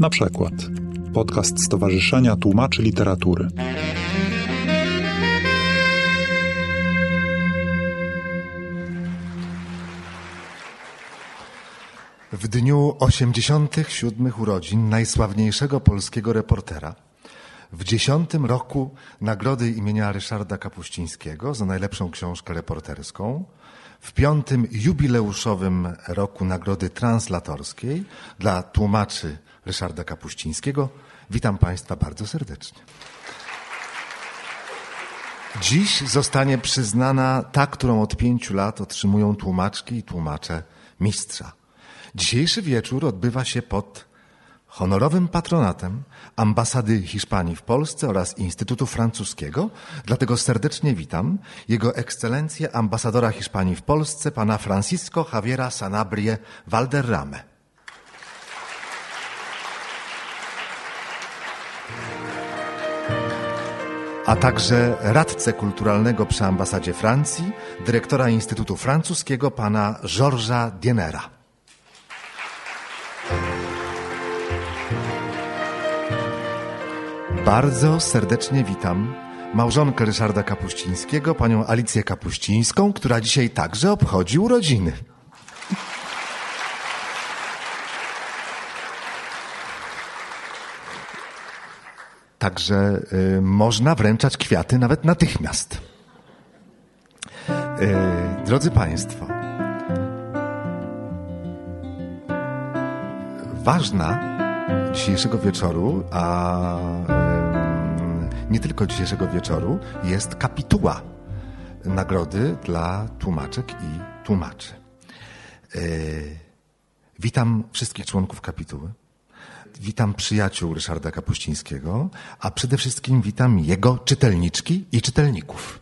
Na przykład podcast Stowarzyszenia Tłumaczy Literatury. W dniu 87. urodzin najsławniejszego polskiego reportera, w dziesiątym roku nagrody imienia Ryszarda Kapuścińskiego za najlepszą książkę reporterską, w piątym jubileuszowym roku nagrody translatorskiej dla tłumaczy Ryszarda Kapuścińskiego, witam Państwa bardzo serdecznie. Dziś zostanie przyznana ta, którą od pięciu lat otrzymują tłumaczki i tłumacze mistrza. Dzisiejszy wieczór odbywa się pod honorowym patronatem Ambasady Hiszpanii w Polsce oraz Instytutu Francuskiego, dlatego serdecznie witam Jego Ekscelencję ambasadora Hiszpanii w Polsce, pana Francisco Javiera Sanabrie Valderrame. a także radcę kulturalnego przy ambasadzie Francji, dyrektora Instytutu Francuskiego pana Georgesa Dienera. Bardzo serdecznie witam małżonkę Ryszarda Kapuścińskiego, panią Alicję Kapuścińską, która dzisiaj także obchodzi urodziny. Także y, można wręczać kwiaty nawet natychmiast. Y, drodzy Państwo, ważna dzisiejszego wieczoru, a nie tylko dzisiejszego wieczoru, jest kapituła nagrody dla tłumaczek i tłumaczy. Y, witam wszystkich członków kapituły. Witam przyjaciół Ryszarda Kapuścińskiego, a przede wszystkim witam jego czytelniczki i czytelników.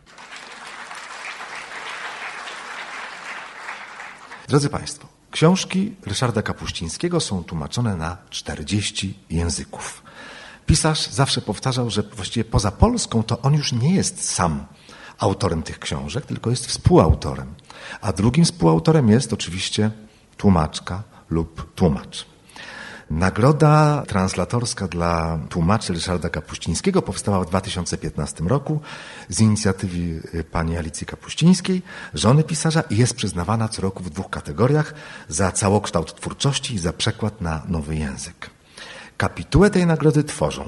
Drodzy Państwo, książki Ryszarda Kapuścińskiego są tłumaczone na 40 języków. Pisarz zawsze powtarzał, że właściwie poza Polską to on już nie jest sam autorem tych książek, tylko jest współautorem. A drugim współautorem jest oczywiście tłumaczka lub tłumacz. Nagroda translatorska dla tłumaczy Ryszarda Kapuścińskiego powstała w 2015 roku z inicjatywy pani Alicji Kapuścińskiej, żony pisarza i jest przyznawana co roku w dwóch kategoriach za całokształt twórczości i za przekład na nowy język. Kapitułę tej nagrody tworzą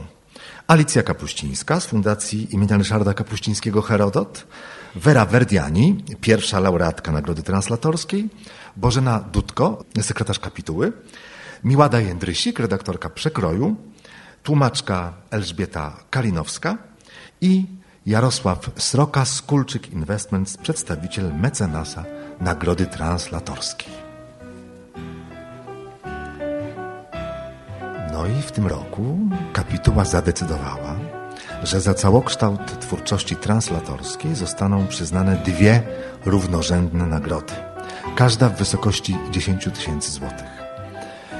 Alicja Kapuścińska z Fundacji imienia Ryszarda Kapuścińskiego Herodot, Vera Verdiani, pierwsza laureatka Nagrody Translatorskiej, Bożena Dudko, sekretarz kapituły, Miłada Jędrysik, redaktorka Przekroju, tłumaczka Elżbieta Kalinowska i Jarosław Sroka z Kulczyk Investments, przedstawiciel mecenasa Nagrody Translatorskiej. No i w tym roku kapituła zadecydowała, że za całokształt twórczości translatorskiej zostaną przyznane dwie równorzędne nagrody, każda w wysokości 10 tysięcy złotych.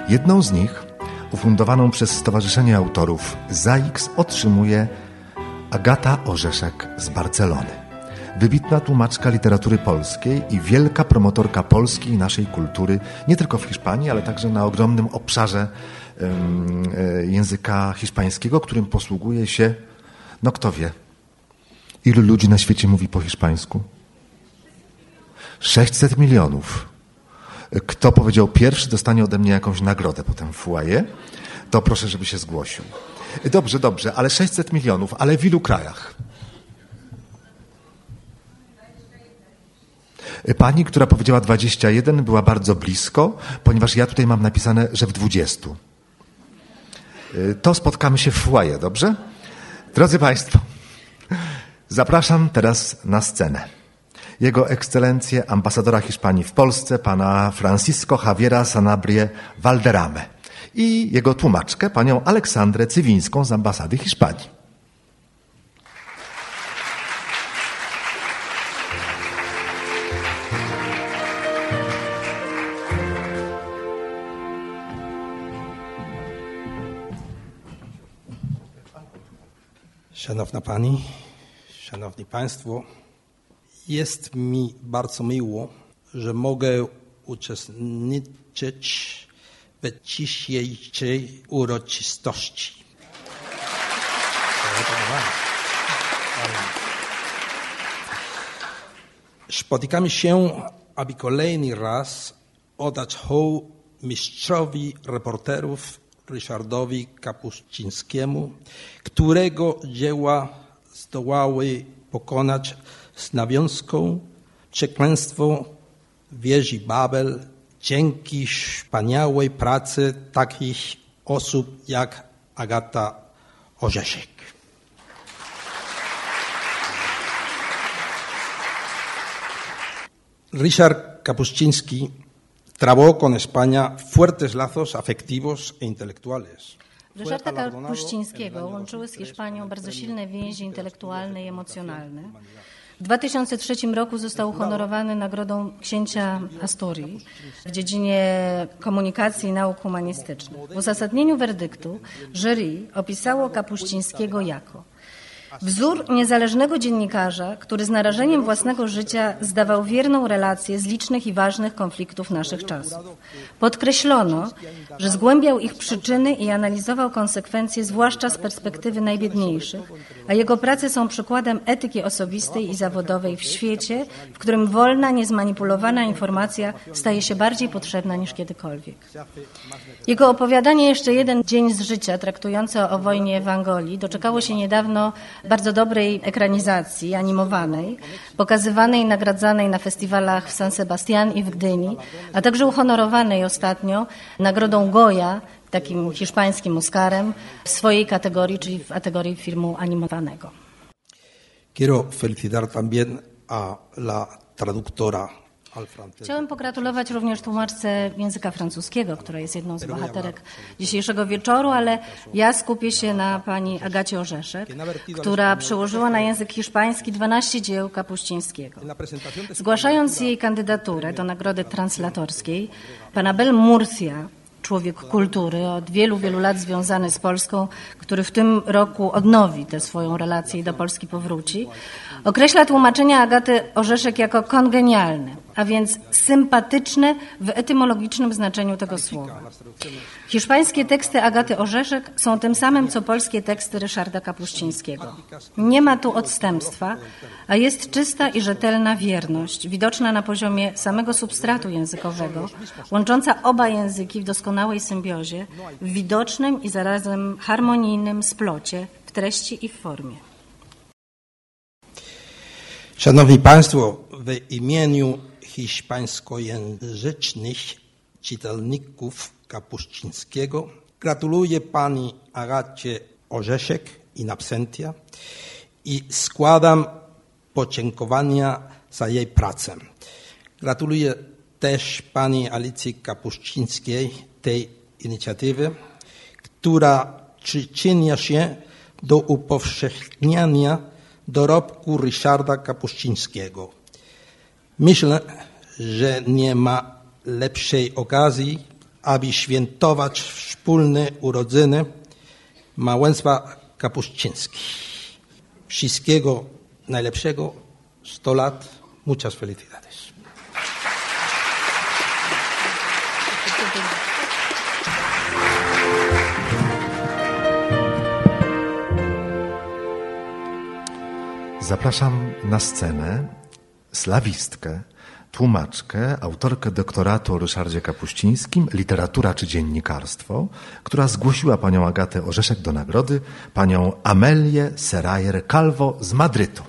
Jedną z nich, ufundowaną przez Stowarzyszenie Autorów ZAIX, otrzymuje Agata Orzeszek z Barcelony. Wybitna tłumaczka literatury polskiej i wielka promotorka Polski i naszej kultury, nie tylko w Hiszpanii, ale także na ogromnym obszarze języka hiszpańskiego, którym posługuje się, no kto wie, ilu ludzi na świecie mówi po hiszpańsku? 600 milionów. Kto powiedział pierwszy, dostanie ode mnie jakąś nagrodę potem w foyer. To proszę, żeby się zgłosił. Dobrze, dobrze, ale 600 milionów, ale w ilu krajach? Pani, która powiedziała 21, była bardzo blisko, ponieważ ja tutaj mam napisane, że w 20. To spotkamy się w foyer, dobrze? Drodzy Państwo, zapraszam teraz na scenę. Jego Ekscelencję ambasadora Hiszpanii w Polsce, pana Francisco Javiera Sanabrie Valderrame i jego tłumaczkę, panią Aleksandrę Cywińską z ambasady Hiszpanii. Szanowna Pani, Szanowni Państwo, jest mi bardzo miło, że mogę uczestniczyć w dzisiejszej uroczystości. Spotykamy się, aby kolejny raz oddać hołd mistrzowi reporterów Ryszardowi Kapuścińskiemu, którego dzieła zdołały pokonać z nawiązką przekleństwo wieży Babel dzięki wspaniałej pracy takich osób jak Agata Orzeszek. Ryszard Kapuściński trabó con España fuertes lazos afectivos e intelectuales. Ryszarda Kapuścińskiego łączyły z Hiszpanią bardzo silne więzi intelektualne i emocjonalne. W 2003 roku został uhonorowany Nagrodą Księcia Asturii w dziedzinie komunikacji i nauk humanistycznych. W uzasadnieniu werdyktu jury opisało Kapuścińskiego jako Wzór niezależnego dziennikarza, który z narażeniem własnego życia zdawał wierną relację z licznych i ważnych konfliktów naszych czasów. Podkreślono, że zgłębiał ich przyczyny i analizował konsekwencje, zwłaszcza z perspektywy najbiedniejszych, a jego prace są przykładem etyki osobistej i zawodowej w świecie, w którym wolna, niezmanipulowana informacja staje się bardziej potrzebna niż kiedykolwiek. Jego opowiadanie Jeszcze jeden dzień z życia, traktujące o wojnie w Angolii, doczekało się niedawno bardzo dobrej ekranizacji animowanej, pokazywanej i nagradzanej na festiwalach w San Sebastian i w Gdyni, a także uhonorowanej ostatnio nagrodą Goya, takim hiszpańskim Oscarem, w swojej kategorii, czyli w kategorii filmu animowanego. Quiero felicitar también a la traductora Chciałem pogratulować również tłumaczce języka francuskiego, która jest jedną z bohaterek dzisiejszego wieczoru, ale ja skupię się na pani Agacie Orzeszek, która przełożyła na język hiszpański 12 dzieł Kapuścińskiego. Zgłaszając jej kandydaturę do nagrody translatorskiej, pan Abel Murcia człowiek kultury, od wielu, wielu lat związany z Polską, który w tym roku odnowi tę swoją relację i do Polski powróci, określa tłumaczenia Agaty Orzeszek jako kongenialne, a więc sympatyczne w etymologicznym znaczeniu tego słowa. Hiszpańskie teksty Agaty Orzeszek są tym samym, co polskie teksty Ryszarda Kapuścińskiego. Nie ma tu odstępstwa, a jest czysta i rzetelna wierność, widoczna na poziomie samego substratu językowego, łącząca oba języki w doskonałej symbiozie, w widocznym i zarazem harmonijnym splocie w treści i w formie. Szanowni Państwo, w imieniu hiszpańskojęzycznych czytelników Kapuścińskiego gratuluję pani Agacie Orzeszek in absentia i składam podziękowania za jej pracę. Gratuluję też pani Alicji Kapuścińskiej tej inicjatywy, która przyczynia się do upowszechniania dorobku Ryszarda Kapuścińskiego. Myślę, że nie ma lepszej okazji, aby świętować wspólne urodziny małżeństwa Kapuścińskich. Wszystkiego najlepszego, 100 lat, muchas felicidades. Zapraszam na scenę slawistkę, tłumaczkę, autorkę doktoratu o Ryszardzie Kapuścińskim, literatura czy dziennikarstwo, która zgłosiła panią Agatę Orzeszek do nagrody, panią Amelię Serajer Calvo z Madrytu.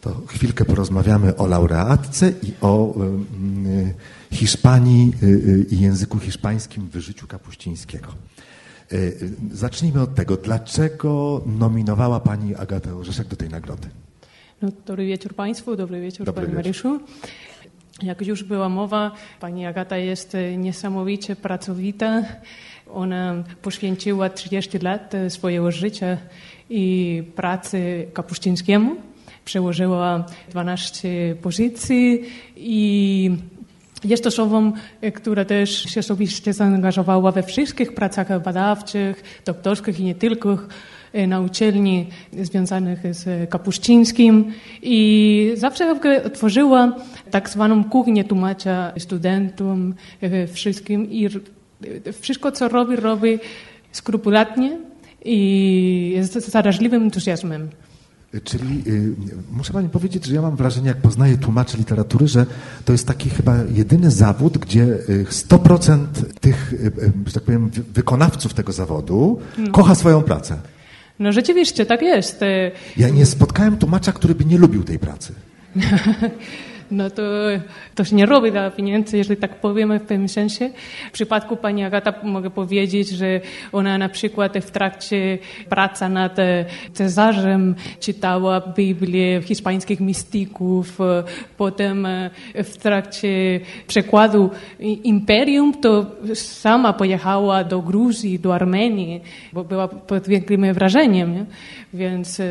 To chwilkę porozmawiamy o laureatce i o y, Hiszpanii y, y, i języku hiszpańskim w życiu Kapuścińskiego. Y, zacznijmy od tego. Dlaczego nominowała Pani Agatę Orzeszek do tej nagrody? No, dobry wieczór Państwu, dobry wieczór dobry Pani Mariuszu. Jak już była mowa, Pani Agata jest niesamowicie pracowita. Ona poświęciła 30 lat swojego życia i pracy Kapuścińskiemu. Przełożyła 12 pozycji i jest osobą, która też się osobiście zaangażowała we wszystkich pracach badawczych, doktorskich i nie tylko na uczelni związanych z Kapuścińskim i zawsze tworzyła tak zwaną kuchnię tłumacza studentom, wszystkim i wszystko, co robi, robi skrupulatnie i z zaraźliwym entuzjazmem. Czyli y, muszę Pani powiedzieć, że ja mam wrażenie, jak poznaję tłumaczy literatury, że to jest taki chyba jedyny zawód, gdzie 100% y, tych, y, że tak powiem, wykonawców tego zawodu no. kocha swoją pracę. No rzeczywiście, tak jest. Ja nie spotkałem tłumacza, który by nie lubił tej pracy. no to, się nie robi dla pieniędzy, jeżeli tak powiemy w pewnym sensie. W przypadku pani Agata mogę powiedzieć, że ona na przykład w trakcie pracy nad Cezarzem czytała Biblię hiszpańskich mistyków, potem w trakcie przekładu Imperium to sama pojechała do Gruzji, do Armenii, bo była pod wielkim wrażeniem. Nie? Więc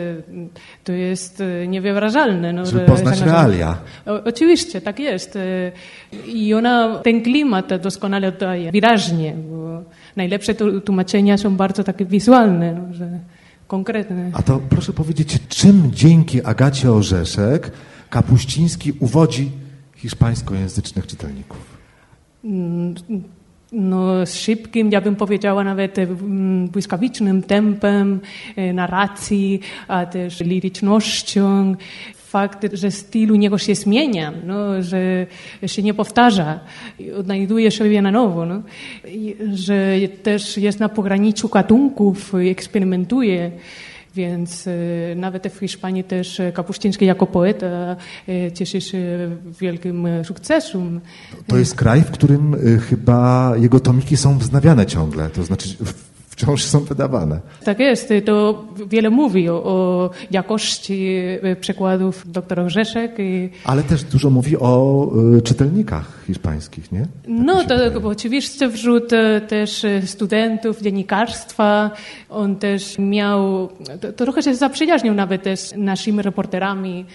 to jest niewyobrażalne. No, Żeby poznać realia. Oczywiście, tak jest. I ona ten klimat doskonale oddaje, wyraźnie, bo najlepsze tłumaczenia są bardzo takie wizualne, no, że konkretne. A to proszę powiedzieć, czym dzięki Agacie Orzeszek Kapuściński uwodzi hiszpańskojęzycznych czytelników? Mm, no, szybkim, ja bym powiedziała nawet błyskawicznym tempem narracji, a też lirycznością, fakt, że styl u niego się zmienia, no, że się nie powtarza, odnajduje siebie na nowo, no, że też jest na pograniczu gatunków, eksperymentuje. Więc e, nawet w Hiszpanii też Kapuściński jako poeta e, cieszy się wielkim sukcesem. To jest kraj, w którym e, chyba jego tomiki są wznawiane ciągle. To znaczy wciąż są wydawane. Tak jest. To wiele mówi o, o jakości e, przekładów doktora Grzeszek. I... Ale też dużo mówi o y, czytelnikach hiszpańskich, nie? Tak no, to wydaje. oczywiście wśród e, też studentów dziennikarstwa. On też miał, to, to trochę się zaprzyjaźnił nawet też z naszymi reporterami,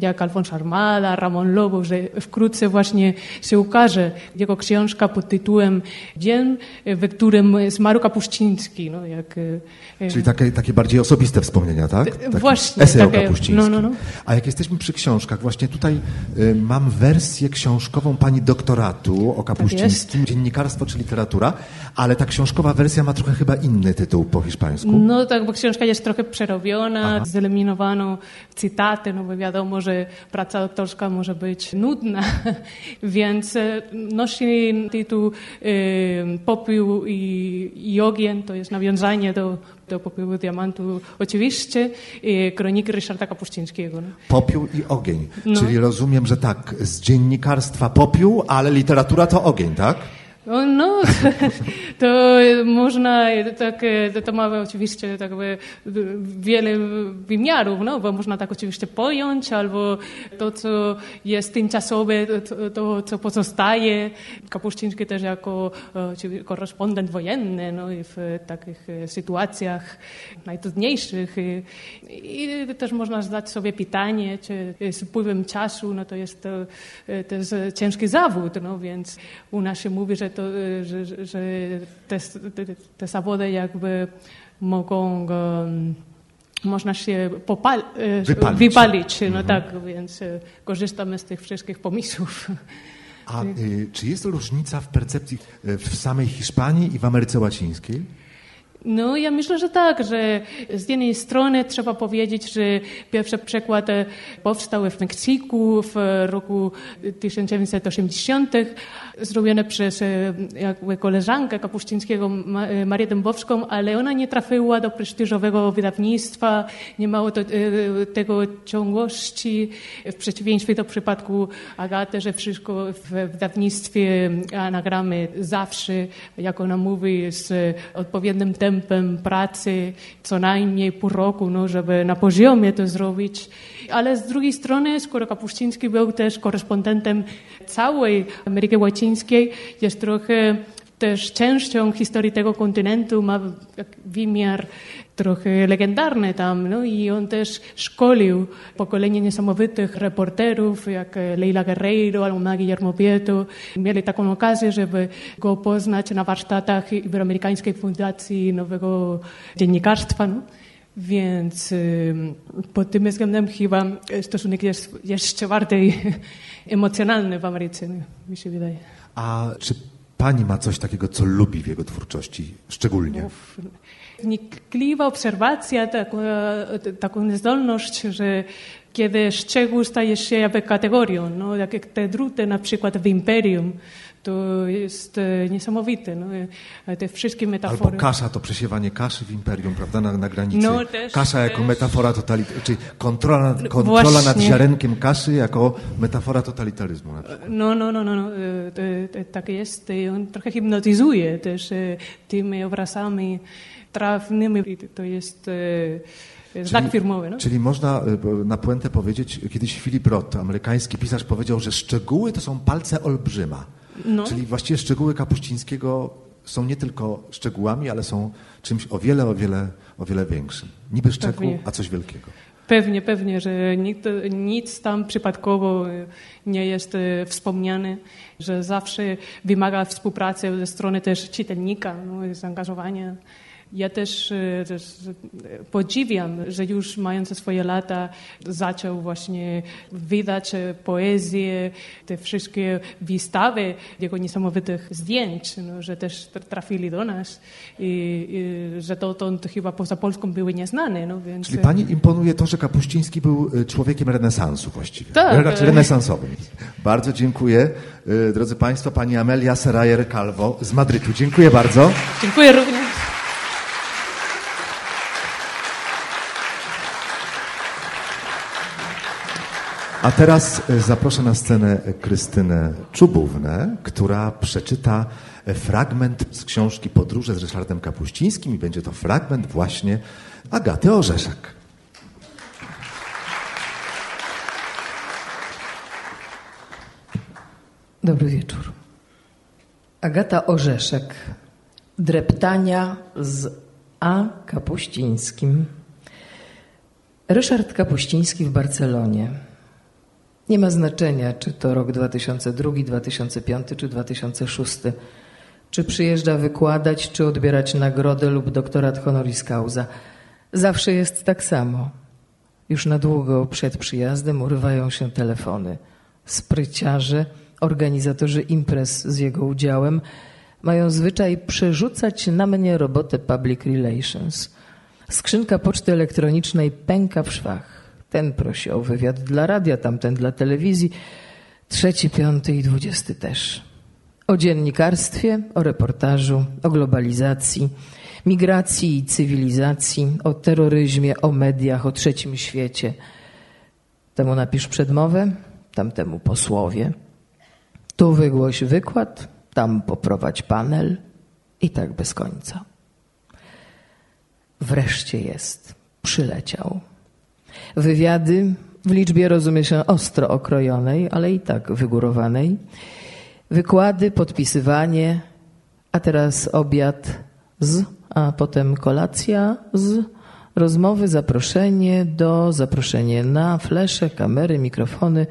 jak Alfonso Armada, Ramon Lobo, że wkrótce właśnie się ukaże jego książka pod tytułem Dzień, w którym zmarł Kapuściński no, jak, e, e, Czyli takie, takie bardziej osobiste wspomnienia, tak? Taki właśnie. Esej takie. No, no, no. A jak jesteśmy przy książkach, właśnie tutaj y, mam wersję książkową pani doktoratu o Kapuścińskim, tak dziennikarstwo czy literatura, ale ta książkowa wersja ma trochę chyba inny tytuł po hiszpańsku. No tak, bo książka jest trochę przerobiona, Aha. zeliminowano cytaty, no bo wiadomo, że praca doktorska może być nudna, więc nosi tytuł y, Popiół i, i ogień, to jest nawiązanie do, do Popiołu Diamantu, oczywiście, i kroniki Ryszarda Kapuścińskiego. No. Popiół i ogień, no. czyli rozumiem, że tak, z dziennikarstwa popiół, ale literatura to ogień, tak? No, to można, tak, to ma oczywiście tak wiele wymiarów, no, bo można tak oczywiście pojąć, albo to, co jest tymczasowe, to, to co pozostaje. Kapuściński też jako korespondent wojenny, no, i w takich sytuacjach najtrudniejszych. I, I, też można zadać sobie pytanie, czy z upływem czasu, no, to jest to, to jest ciężki zawód, no, więc u nas się mówi, że to, y, że, że te, te, zawody jakby mogą um, można się popal, y, wypalić. wypalić no mhm. tak, więc y, korzystamy z tych wszystkich pomysłów. A y, czy jest różnica w percepcji w samej Hiszpanii i w Ameryce Łacińskiej? No, ja myślę, że tak, że z jednej strony trzeba powiedzieć, że pierwszy przekład powstał w Meksyku w roku 1980, zrobione przez e, jakby koleżankę Kapuścińskiego, e, Marię Dębowską, ale ona nie trafiła do prestiżowego wydawnictwa, nie mało e, tego ciągłości, w przeciwieństwie do przypadku Agaty, że wszystko w wydawnictwie anagramy zawsze, jak ona mówi, z odpowiednim tempem pracy, co najmniej pół roku, no, żeby na poziomie to zrobić. Ale z drugiej strony, skoro Kapuściński był też korespondentem całej Ameryki Łacińskiej, jest trochę też częścią historii tego kontynentu, ma wymiar trochę legendarny tam, no i on też szkolił pokolenie niesamowitych reporterów, jak Leila Guerreiro albo Guillermo Pieto. Mieli taką okazję, żeby go poznać na warsztatach Iberoamerykańskiej Fundacji Nowego Dziennikarstwa. No. Więc pod tym względem chyba stosunek jest jeszcze bardziej emocjonalny w Ameryce, mi się wydaje. A czy pani ma coś takiego, co lubi w jego twórczości szczególnie? Uf, wnikliwa obserwacja, taką, taką zdolność, że kiedy szczegół staje się jakby kategorią, no, jak te druty na przykład w Imperium, to jest e, niesamowite. No, e, te wszystkie metafory. Albo kasza, to przesiewanie kaszy w imperium, prawda, na, na granicy. No, też, kasza jako też. metafora totalitaryzmu, czyli kontrola, no, kontrola nad ziarenkiem kaszy jako metafora totalitaryzmu. No, no, no, no, no. E, tak jest. On trochę hipnotyzuje też tymi obrazami trafnymi. To jest znak czyli, firmowy. No? Czyli można na puentę powiedzieć, kiedyś Philip Roth, amerykański pisarz, powiedział, że szczegóły to są palce olbrzyma. No. Czyli właściwie szczegóły Kapuścińskiego są nie tylko szczegółami, ale są czymś o wiele, o wiele, o wiele większym. Niby szczegół, pewnie. a coś wielkiego. Pewnie, pewnie, że nic, nic tam przypadkowo nie jest e, wspomniane, że zawsze wymaga współpracy ze strony też czytelnika, no, zaangażowania. Ja też, e, też, podziwiam, że już mając swoje lata zaczął właśnie wydać e, poezję, te wszystkie wystawy jego niesamowitych zdjęć, no, że też trafili do nas i, i że dotąd chyba poza Polską były nieznane. No, więc... Czyli pani imponuje to, że Kapuściński był e, człowiekiem renesansu właściwie, tak. raczej renesansowym. Bardzo dziękuję. Drodzy Państwo, pani Amelia Serajer-Calvo z Madrytu. Dziękuję bardzo. Dziękuję również. A teraz e, zaproszę na scenę Krystynę Czubównę, która przeczyta e, fragment z książki Podróże z Ryszardem Kapuścińskim i będzie to fragment właśnie Agaty Orzeszek. Dobry wieczór. Agata Orzeszek. Dreptania z A. Kapuścińskim. Ryszard Kapuściński w Barcelonie. Nie ma znaczenia, czy to rok 2002, 2005 czy 2006. Czy przyjeżdża wykładać, czy odbierać nagrodę lub doktorat honoris causa. Zawsze jest tak samo. Już na długo przed przyjazdem urywają się telefony. Spryciarze, organizatorzy imprez z jego udziałem mają zwyczaj przerzucać na mnie robotę public relations. Skrzynka poczty elektronicznej pęka w szwach. Ten prosi o wywiad dla radia, tamten dla telewizji, trzeci, piąty i dwudziesty też. O dziennikarstwie, o reportażu, o globalizacji, migracji i cywilizacji, o terroryzmie, o mediach, o trzecim świecie. Temu napisz przedmowę, tamtemu posłowie. Tu wygłoś wykład, tam poprowadź panel i tak bez końca. Wreszcie jest, przyleciał. Wywiady w liczbie rozumie się ostro okrojonej, ale i tak wygórowanej. Wykłady, podpisywanie, a teraz obiad z, a potem kolacja z, rozmowy, zaproszenie do, zaproszenie na, flesze, kamery, mikrofony.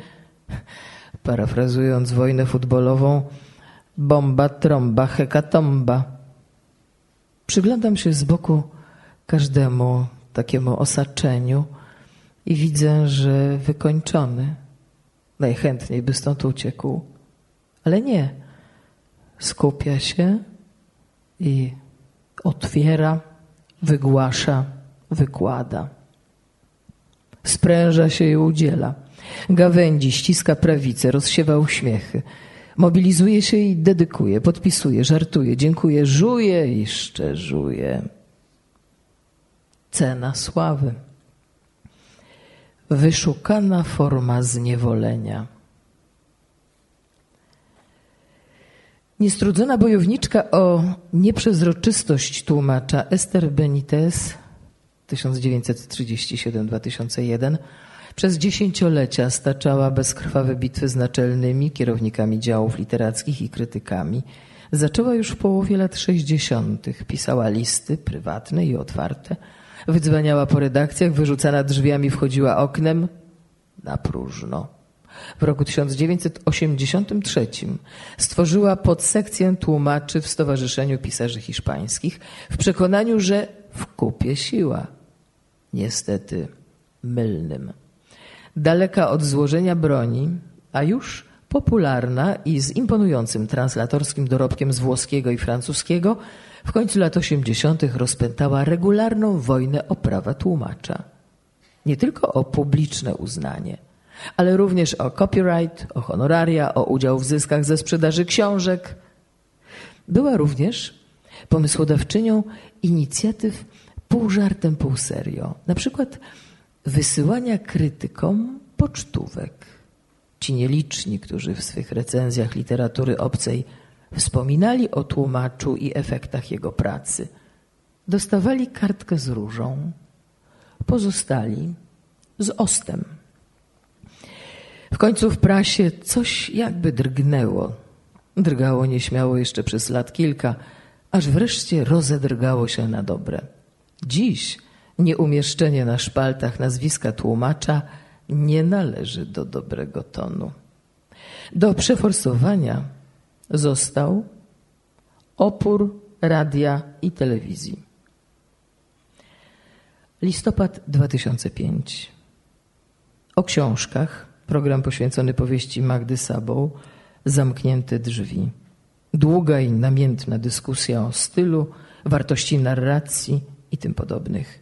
Parafrazując wojnę futbolową, bomba, tromba, hekatomba. Przyglądam się z boku każdemu takiemu osaczeniu – i widzę, że wykończony. Najchętniej by stąd uciekł, ale nie. Skupia się i otwiera, wygłasza, wykłada. Spręża się i udziela. Gawędzi, ściska prawicę, rozsiewa uśmiechy. Mobilizuje się i dedykuje, podpisuje, żartuje, dziękuję, żuje i szczerzuje. Cena sławy wyszukana forma zniewolenia. Niestrudzona bojowniczka o nieprzezroczystość tłumacza Esther Benitez 1937-2001 przez dziesięciolecia staczała bezkrwawe bitwy z naczelnymi kierownikami działów literackich i krytykami. Zaczęła już w połowie lat 60. Pisała listy prywatne i otwarte Wydzwaniała po redakcjach, wyrzucana drzwiami wchodziła oknem na próżno. W roku 1983 stworzyła podsekcję tłumaczy w Stowarzyszeniu Pisarzy Hiszpańskich w przekonaniu, że w kupie siła. niestety mylnym. Daleka od złożenia broni, a już popularna i z imponującym translatorskim dorobkiem z włoskiego i francuskiego, w końcu lat 80. rozpętała regularną wojnę o prawa tłumacza. Nie tylko o publiczne uznanie, ale również o copyright, o honoraria, o udział w zyskach ze sprzedaży książek. Była również pomysłodawczynią inicjatyw pół żartem, pół serio. Na przykład wysyłania krytykom pocztówek. Ci nieliczni, którzy w swych recenzjach literatury obcej wspominali o tłumaczu i efektach jego pracy, dostawali kartkę z różą, pozostali z ostem. W końcu w prasie coś jakby drgnęło. Drgało nieśmiało jeszcze przez lat kilka, aż wreszcie rozedrgało się na dobre. Dziś nieumieszczenie na szpaltach nazwiska tłumacza nie należy do dobrego tonu. Do przeforsowania został opór radia i telewizji. Listopad 2005. O książkach, program poświęcony powieści Magdy Sabą, Zamknięte drzwi. Długa i namiętna dyskusja o stylu, wartości narracji i tym podobnych.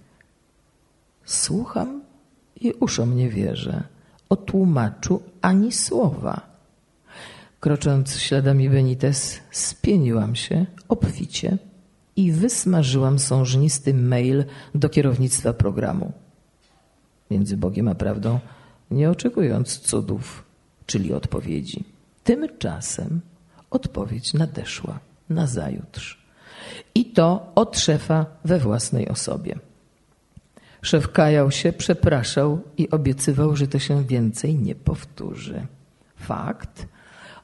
Słucham i uszom nie wierzę. O tłumaczu ani słowa. Krocząc śladami Benitez, spieniłam się obficie i wysmażyłam sążnisty mail do kierownictwa programu. Między Bogiem a prawdą, nie oczekując cudów, czyli odpowiedzi. Tymczasem odpowiedź nadeszła na zajutrz. I to od szefa we własnej osobie. Szef kajał się, przepraszał i obiecywał, że to się więcej nie powtórzy. Fakt.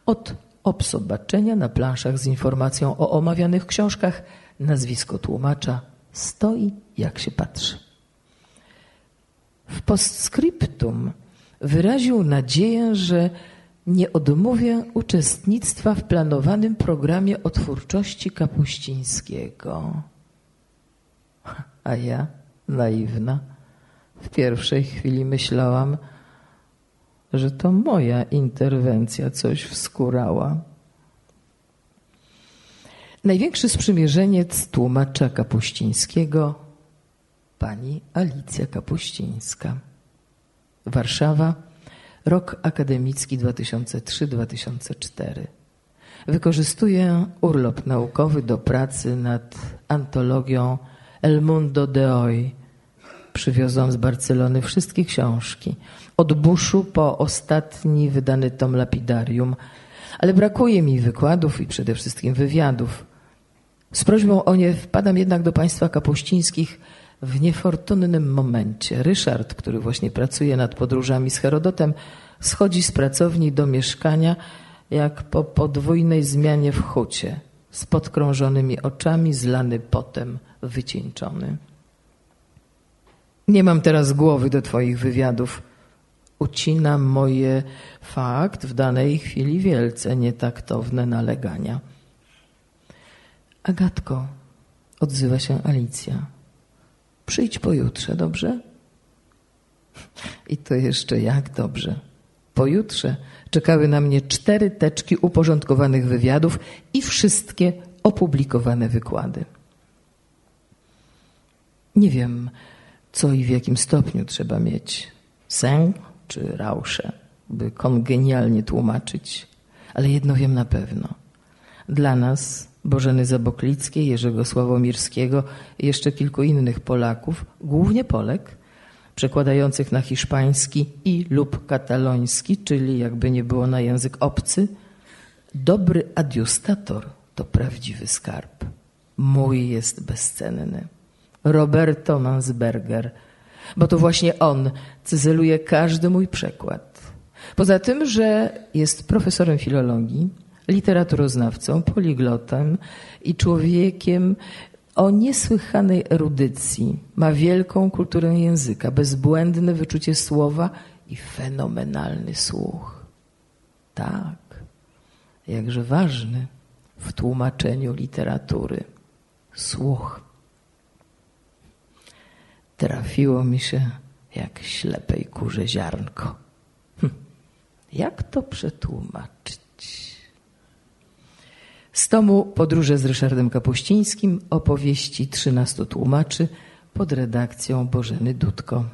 Od obsobaczenia na planszach z informacją o omawianych książkach nazwisko tłumacza stoi jak się patrzy. W postscriptum wyraził nadzieję, że nie odmówię uczestnictwa w planowanym programie o twórczości Kapuścińskiego. A ja, naiwna, w pierwszej chwili myślałam, że to moja interwencja coś wskurała. Największy sprzymierzeniec tłumacza Kapuścińskiego pani Alicja Kapuścińska. Warszawa, rok akademicki 2003-2004. Wykorzystuje urlop naukowy do pracy nad antologią El Mundo de Hoy. Przywiozłam z Barcelony wszystkie książki. Od Buszu po ostatni wydany tom Lapidarium. Ale brakuje mi wykładów i przede wszystkim wywiadów. Z prośbą o nie wpadam jednak do państwa kapuścińskich w niefortunnym momencie. Ryszard, który właśnie pracuje nad podróżami z Herodotem, schodzi z pracowni do mieszkania jak po podwójnej zmianie w hucie, z podkrążonymi oczami, zlany potem, wycieńczony. Nie mam teraz głowy do Twoich wywiadów. Ucina moje fakt w danej chwili wielce nietaktowne nalegania. Agatko, odzywa się Alicja. Przyjdź pojutrze, dobrze? I to jeszcze jak dobrze. Pojutrze czekały na mnie cztery teczki uporządkowanych wywiadów i wszystkie opublikowane wykłady. Nie wiem, co i w jakim stopniu trzeba mieć. Sęk czy rausze, by kongenialnie tłumaczyć, ale jedno wiem na pewno. Dla nas Bożeny Zaboklickiej, Jerzego Sławomirskiego i jeszcze kilku innych Polaków, głównie Polek, przekładających na hiszpański i lub kataloński, czyli jakby nie było na język obcy, dobry adiustator to prawdziwy skarb. Mój jest bezcenny. Roberto Mansberger, bo to właśnie on cyzeluje każdy mój przekład. Poza tym, że jest profesorem filologii, literaturoznawcą, poliglotem i człowiekiem o niesłychanej erudycji. Ma wielką kulturę języka, bezbłędne wyczucie słowa i fenomenalny słuch. Tak, jakże ważny w tłumaczeniu literatury. Słuch. Trafiło mi się jak ślepej kurze ziarnko. Hm. Jak to przetłumaczyć? Z tomu Podróże z Ryszardem Kapuścińskim opowieści 13 tłumaczy pod redakcją Bożeny Dudko.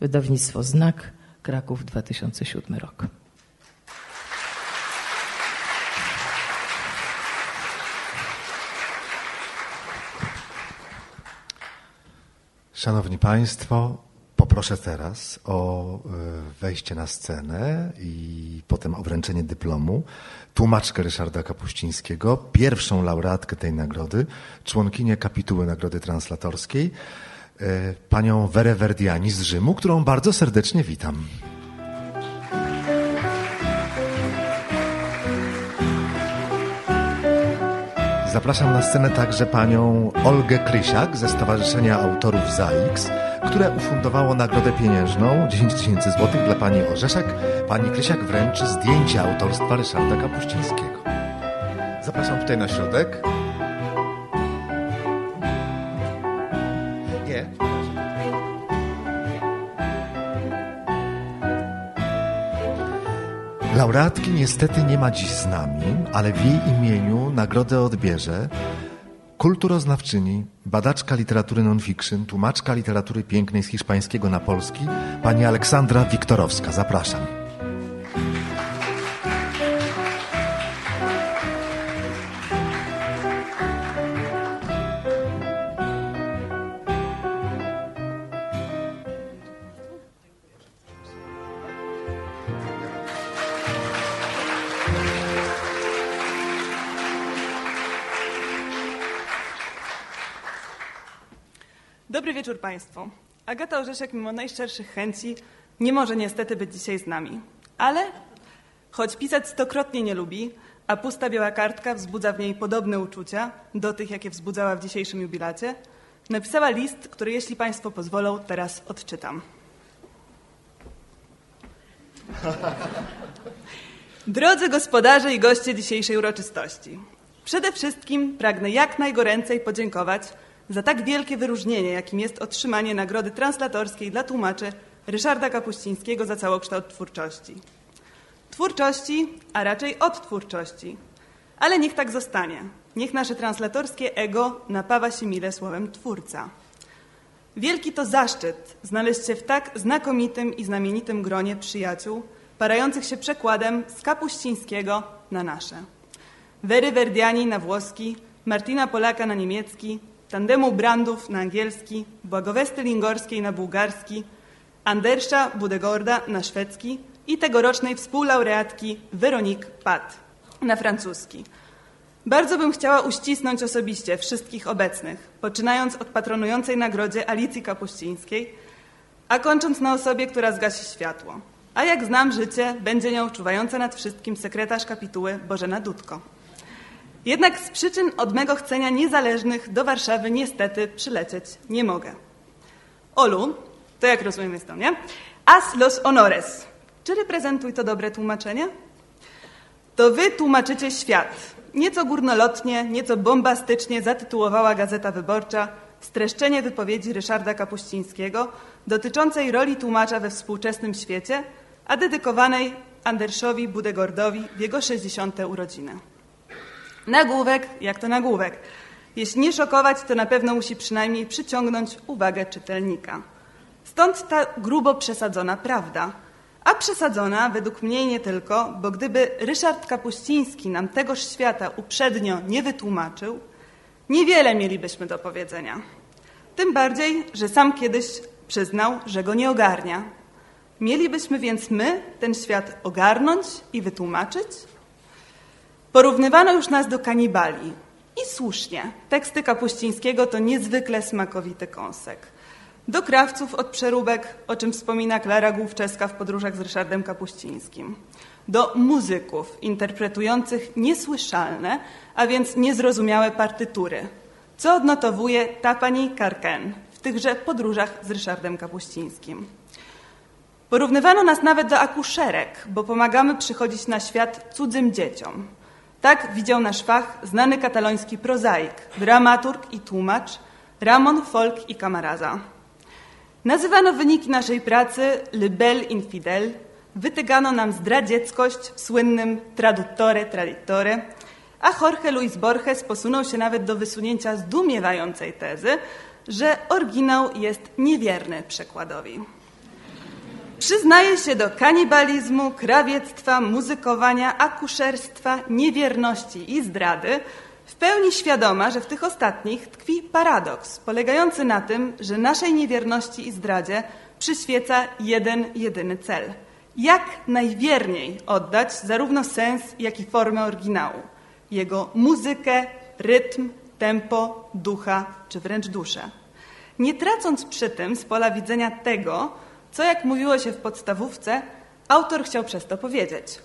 Wydawnictwo Znak, Kraków 2007 rok. Szanowni Państwo, poproszę teraz o e, wejście na scenę i potem o wręczenie dyplomu tłumaczkę Ryszarda Kapuścińskiego, pierwszą laureatkę tej nagrody, członkinię kapituły Nagrody Translatorskiej, e, panią Werę Verdiani z Rzymu, którą bardzo serdecznie witam. Zapraszam na scenę także panią Olgę Krysiak ze Stowarzyszenia Autorów ZAIX, które ufundowało nagrodę pieniężną 10 tysięcy złotych dla pani Orzeszek. Pani Krysiak wręczy zdjęcie autorstwa Ryszarda Kapuścińskiego. Zapraszam tutaj na środek. Nie. Laureatki niestety nie ma dziś z nami, ale w jej imieniu nagrodę odbierze kulturoznawczyni, badaczka literatury non-fiction, tłumaczka literatury pięknej z hiszpańskiego na polski, pani Aleksandra Wiktorowska. Zapraszam. Agata Orzeszek, mimo najszczerszych chęci, nie może niestety być dzisiaj z nami. Ale choć pisać stokrotnie nie lubi, a pusta biała kartka wzbudza w niej podobne uczucia do tych, jakie wzbudzała w dzisiejszym jubilacie, napisała list, który, jeśli Państwo pozwolą, teraz odczytam. Drodzy gospodarze i goście dzisiejszej uroczystości, przede wszystkim pragnę jak najgoręcej podziękować za tak wielkie wyróżnienie, jakim jest otrzymanie Nagrody Translatorskiej dla tłumaczy Ryszarda Kapuścińskiego za całokształt twórczości. Twórczości, a raczej odtwórczości. Ale niech tak zostanie. Niech nasze translatorskie ego napawa się mile słowem twórca. Wielki to zaszczyt znaleźć się w tak znakomitym i znamienitym gronie przyjaciół, parających się przekładem z kapuścińskiego na nasze. Wery Verdiani na włoski, Martina Polaka na niemiecki, tandemu Brandów na angielski, Błagowesty Lingorskiej na bułgarski, Andersza Budegorda na szwedzki i tegorocznej współlaureatki Veronique Pat na francuski. Bardzo bym chciała uścisnąć osobiście wszystkich obecnych, poczynając od patronującej nagrodzie Alicji Kapuścińskiej, a kończąc na osobie, która zgasi światło. A jak znam życie, będzie nią czuwająca nad wszystkim sekretarz kapituły Bożena Dudko. Jednak z przyczyn od mego chcenia niezależnych do Warszawy niestety przylecieć nie mogę. Olu, to jak rozumiem jest to, nie? As los honores. Czy reprezentuj to dobre tłumaczenie? To wy tłumaczycie świat. Nieco górnolotnie, nieco bombastycznie zatytułowała Gazeta Wyborcza streszczenie wypowiedzi Ryszarda Kapuścińskiego dotyczącej roli tłumacza we współczesnym świecie, a dedykowanej Anderszowi Budegordowi w jego 60. urodziny. Nagłówek, jak to nagłówek. Jeśli nie szokować, to na pewno musi przynajmniej przyciągnąć uwagę czytelnika. Stąd ta grubo przesadzona prawda. A przesadzona według mnie nie tylko, bo gdyby Ryszard Kapuściński nam tegoż świata uprzednio nie wytłumaczył, niewiele mielibyśmy do powiedzenia. Tym bardziej, że sam kiedyś przyznał, że go nie ogarnia. Mielibyśmy więc my ten świat ogarnąć i wytłumaczyć? Porównywano już nas do kanibali. I słusznie. Teksty Kapuścińskiego to niezwykle smakowity kąsek. Do krawców od przeróbek, o czym wspomina Klara Główczeska w podróżach z Ryszardem Kapuścińskim. Do muzyków interpretujących niesłyszalne, a więc niezrozumiałe partytury, co odnotowuje ta pani Karken w tychże podróżach z Ryszardem Kapuścińskim. Porównywano nas nawet do akuszerek, bo pomagamy przychodzić na świat cudzym dzieciom. Tak widział nasz fach znany kataloński prozaik, dramaturg i tłumacz Ramon Folk i Camaraza. Nazywano wyniki naszej pracy le bel infidel, wytygano nam zdradzieckość w słynnym traduttore traditore, a Jorge Luis Borges posunął się nawet do wysunięcia zdumiewającej tezy, że oryginał jest niewierny przekładowi. Przyznaje się do kanibalizmu, krawiectwa, muzykowania, akuszerstwa, niewierności i zdrady, w pełni świadoma, że w tych ostatnich tkwi paradoks, polegający na tym, że naszej niewierności i zdradzie przyświeca jeden, jedyny cel. Jak najwierniej oddać zarówno sens, jak i formę oryginału, jego muzykę, rytm, tempo, ducha czy wręcz duszę. Nie tracąc przy tym z pola widzenia tego, co jak mówiło się w podstawówce, autor chciał przez to powiedzieć.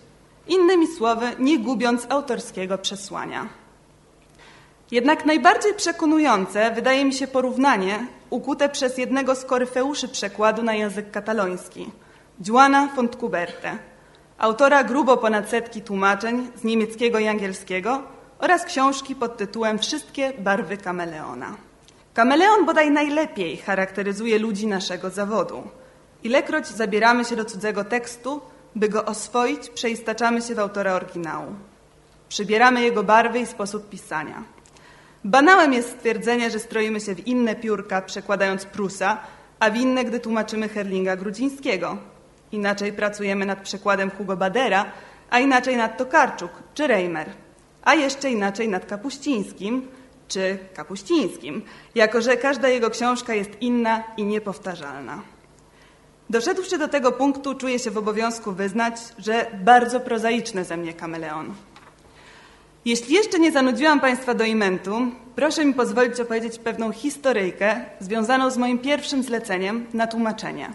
Innymi słowy, nie gubiąc autorskiego przesłania. Jednak najbardziej przekonujące wydaje mi się porównanie ukute przez jednego z koryfeuszy przekładu na język kataloński, Juana Fontcuberte, autora grubo ponad setki tłumaczeń z niemieckiego i angielskiego oraz książki pod tytułem Wszystkie barwy kameleona. Kameleon bodaj najlepiej charakteryzuje ludzi naszego zawodu. Ilekroć zabieramy się do cudzego tekstu, by go oswoić, przeistaczamy się w autora oryginału. Przybieramy jego barwy i sposób pisania. Banałem jest stwierdzenie, że stroimy się w inne piórka, przekładając Prusa, a w inne, gdy tłumaczymy Herlinga Grudzińskiego. Inaczej pracujemy nad przekładem Hugo Badera, a inaczej nad Tokarczuk czy Reimer, a jeszcze inaczej nad Kapuścińskim czy Kapuścińskim, jako że każda jego książka jest inna i niepowtarzalna. Doszedłszy do tego punktu, czuję się w obowiązku wyznać, że bardzo prozaiczny ze mnie kameleon. Jeśli jeszcze nie zanudziłam Państwa do imentu, proszę mi pozwolić opowiedzieć pewną historyjkę związaną z moim pierwszym zleceniem na tłumaczenie.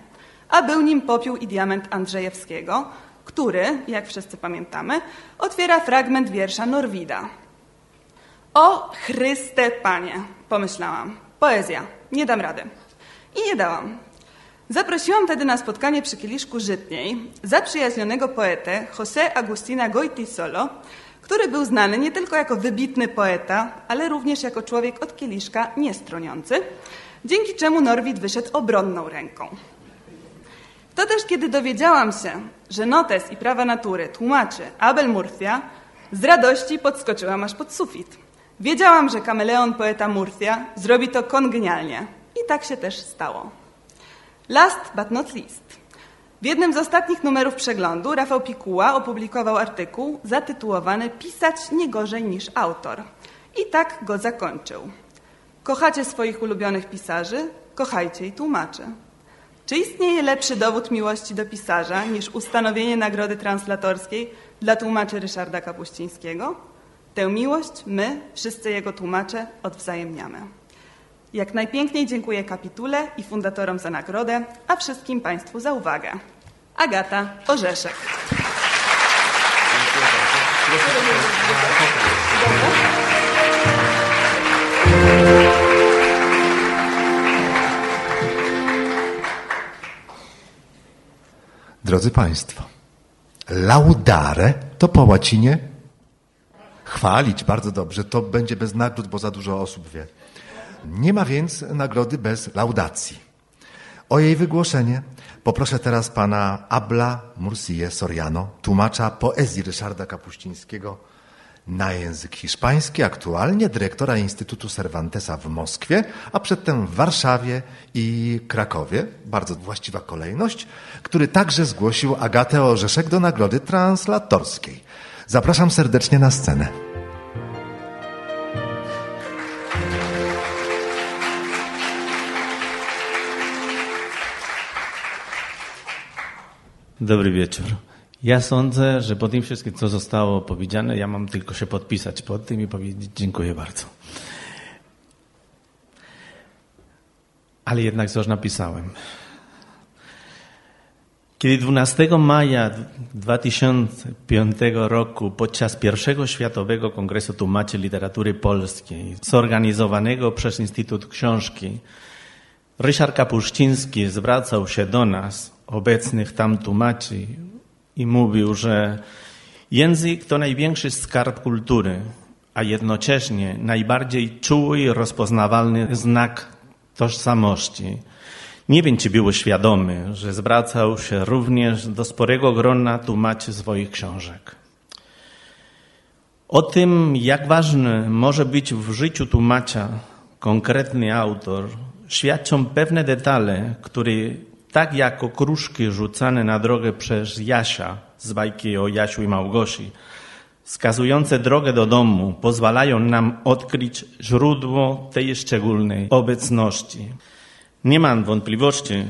A był nim popiół i diament Andrzejewskiego, który, jak wszyscy pamiętamy, otwiera fragment wiersza Norwida. O Chryste Panie, pomyślałam. Poezja, nie dam rady. I nie dałam. Zaprosiłam wtedy na spotkanie przy kieliszku żytniej zaprzyjaźnionego poetę José Agustina Goitisolo, który był znany nie tylko jako wybitny poeta, ale również jako człowiek od kieliszka niestroniący, dzięki czemu Norwid wyszedł obronną ręką. To też kiedy dowiedziałam się, że notes i prawa natury tłumaczy Abel Murcia, z radości podskoczyłam aż pod sufit. Wiedziałam, że kameleon poeta Murcia zrobi to kongenialnie i tak się też stało. Last but not least. W jednym z ostatnich numerów przeglądu Rafał Pikuła opublikował artykuł zatytułowany Pisać nie gorzej niż autor. I tak go zakończył. Kochacie swoich ulubionych pisarzy? Kochajcie i tłumaczy. Czy istnieje lepszy dowód miłości do pisarza niż ustanowienie nagrody translatorskiej dla tłumaczy Ryszarda Kapuścińskiego? Tę miłość my, wszyscy jego tłumacze, odwzajemniamy. Jak najpiękniej dziękuję kapitule i fundatorom za nagrodę, a wszystkim Państwu za uwagę. Agata Orzeszek. Drodzy Państwo, laudare to po łacinie chwalić, bardzo dobrze. To będzie bez nagród, bo za dużo osób wie. Nie ma więc nagrody bez laudacji. O jej wygłoszenie poproszę teraz pana Abla Murcie Soriano, tłumacza poezji Ryszarda Kapuścińskiego na język hiszpański, aktualnie dyrektora Instytutu Cervantesa w Moskwie, a przedtem w Warszawie i Krakowie, bardzo właściwa kolejność, który także zgłosił Agatę Orzeszek do nagrody translatorskiej. Zapraszam serdecznie na scenę. Dobry wieczór. Ja sądzę, że po tym wszystkim, co zostało powiedziane, ja mam tylko się podpisać pod tym i powiedzieć dziękuję bardzo. Ale jednak coś napisałem. Kiedy 12 maja 2005 roku podczas pierwszego Światowego Kongresu Tłumaczy Literatury Polskiej zorganizowanego przez Instytut Książki Ryszard Kapuściński zwracał się do nas, obecnych tam tłumaczy, i mówił, że język to największy skarb kultury, a jednocześnie najbardziej czuły i rozpoznawalny znak tożsamości. Nie wiem, czy był świadomy, że zwracał się również do sporego grona tłumaczy swoich książek. O tym, jak ważny może być w życiu tłumacza konkretny autor, świadczą pewne detale, które tak jak okruszki rzucane na drogę przez Jasia z bajki o Jasiu i Małgosi, wskazujące drogę do domu, pozwalają nam odkryć źródło tej szczególnej obecności. Nie mam wątpliwości,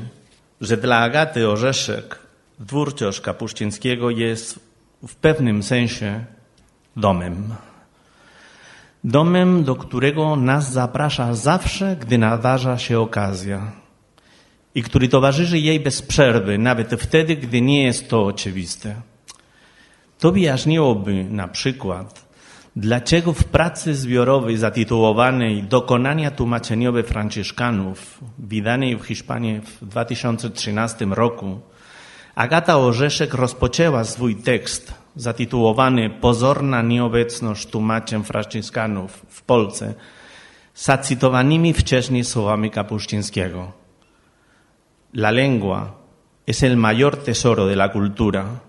że dla Agaty Orzeszek twórczość Kapuścińskiego jest w pewnym sensie domem. Domem, do którego nas zaprasza zawsze, gdy nadarza się okazja i który towarzyszy jej bez przerwy, nawet wtedy, gdy nie jest to oczywiste. To wyjaśniłoby na przykład, dlaczego w pracy zbiorowej zatytułowanej Dokonania tłumaczeniowe Franciszkanów, wydanej w Hiszpanii w 2013 roku, Agata Orzeszek rozpoczęła swój tekst zatytułowany Pozorna nieobecność tłumaczeń Franciszkanów w Polsce, zacytowanymi wcześniej słowami Kapuścińskiego. La lengua es el mayor tesoro de la cultura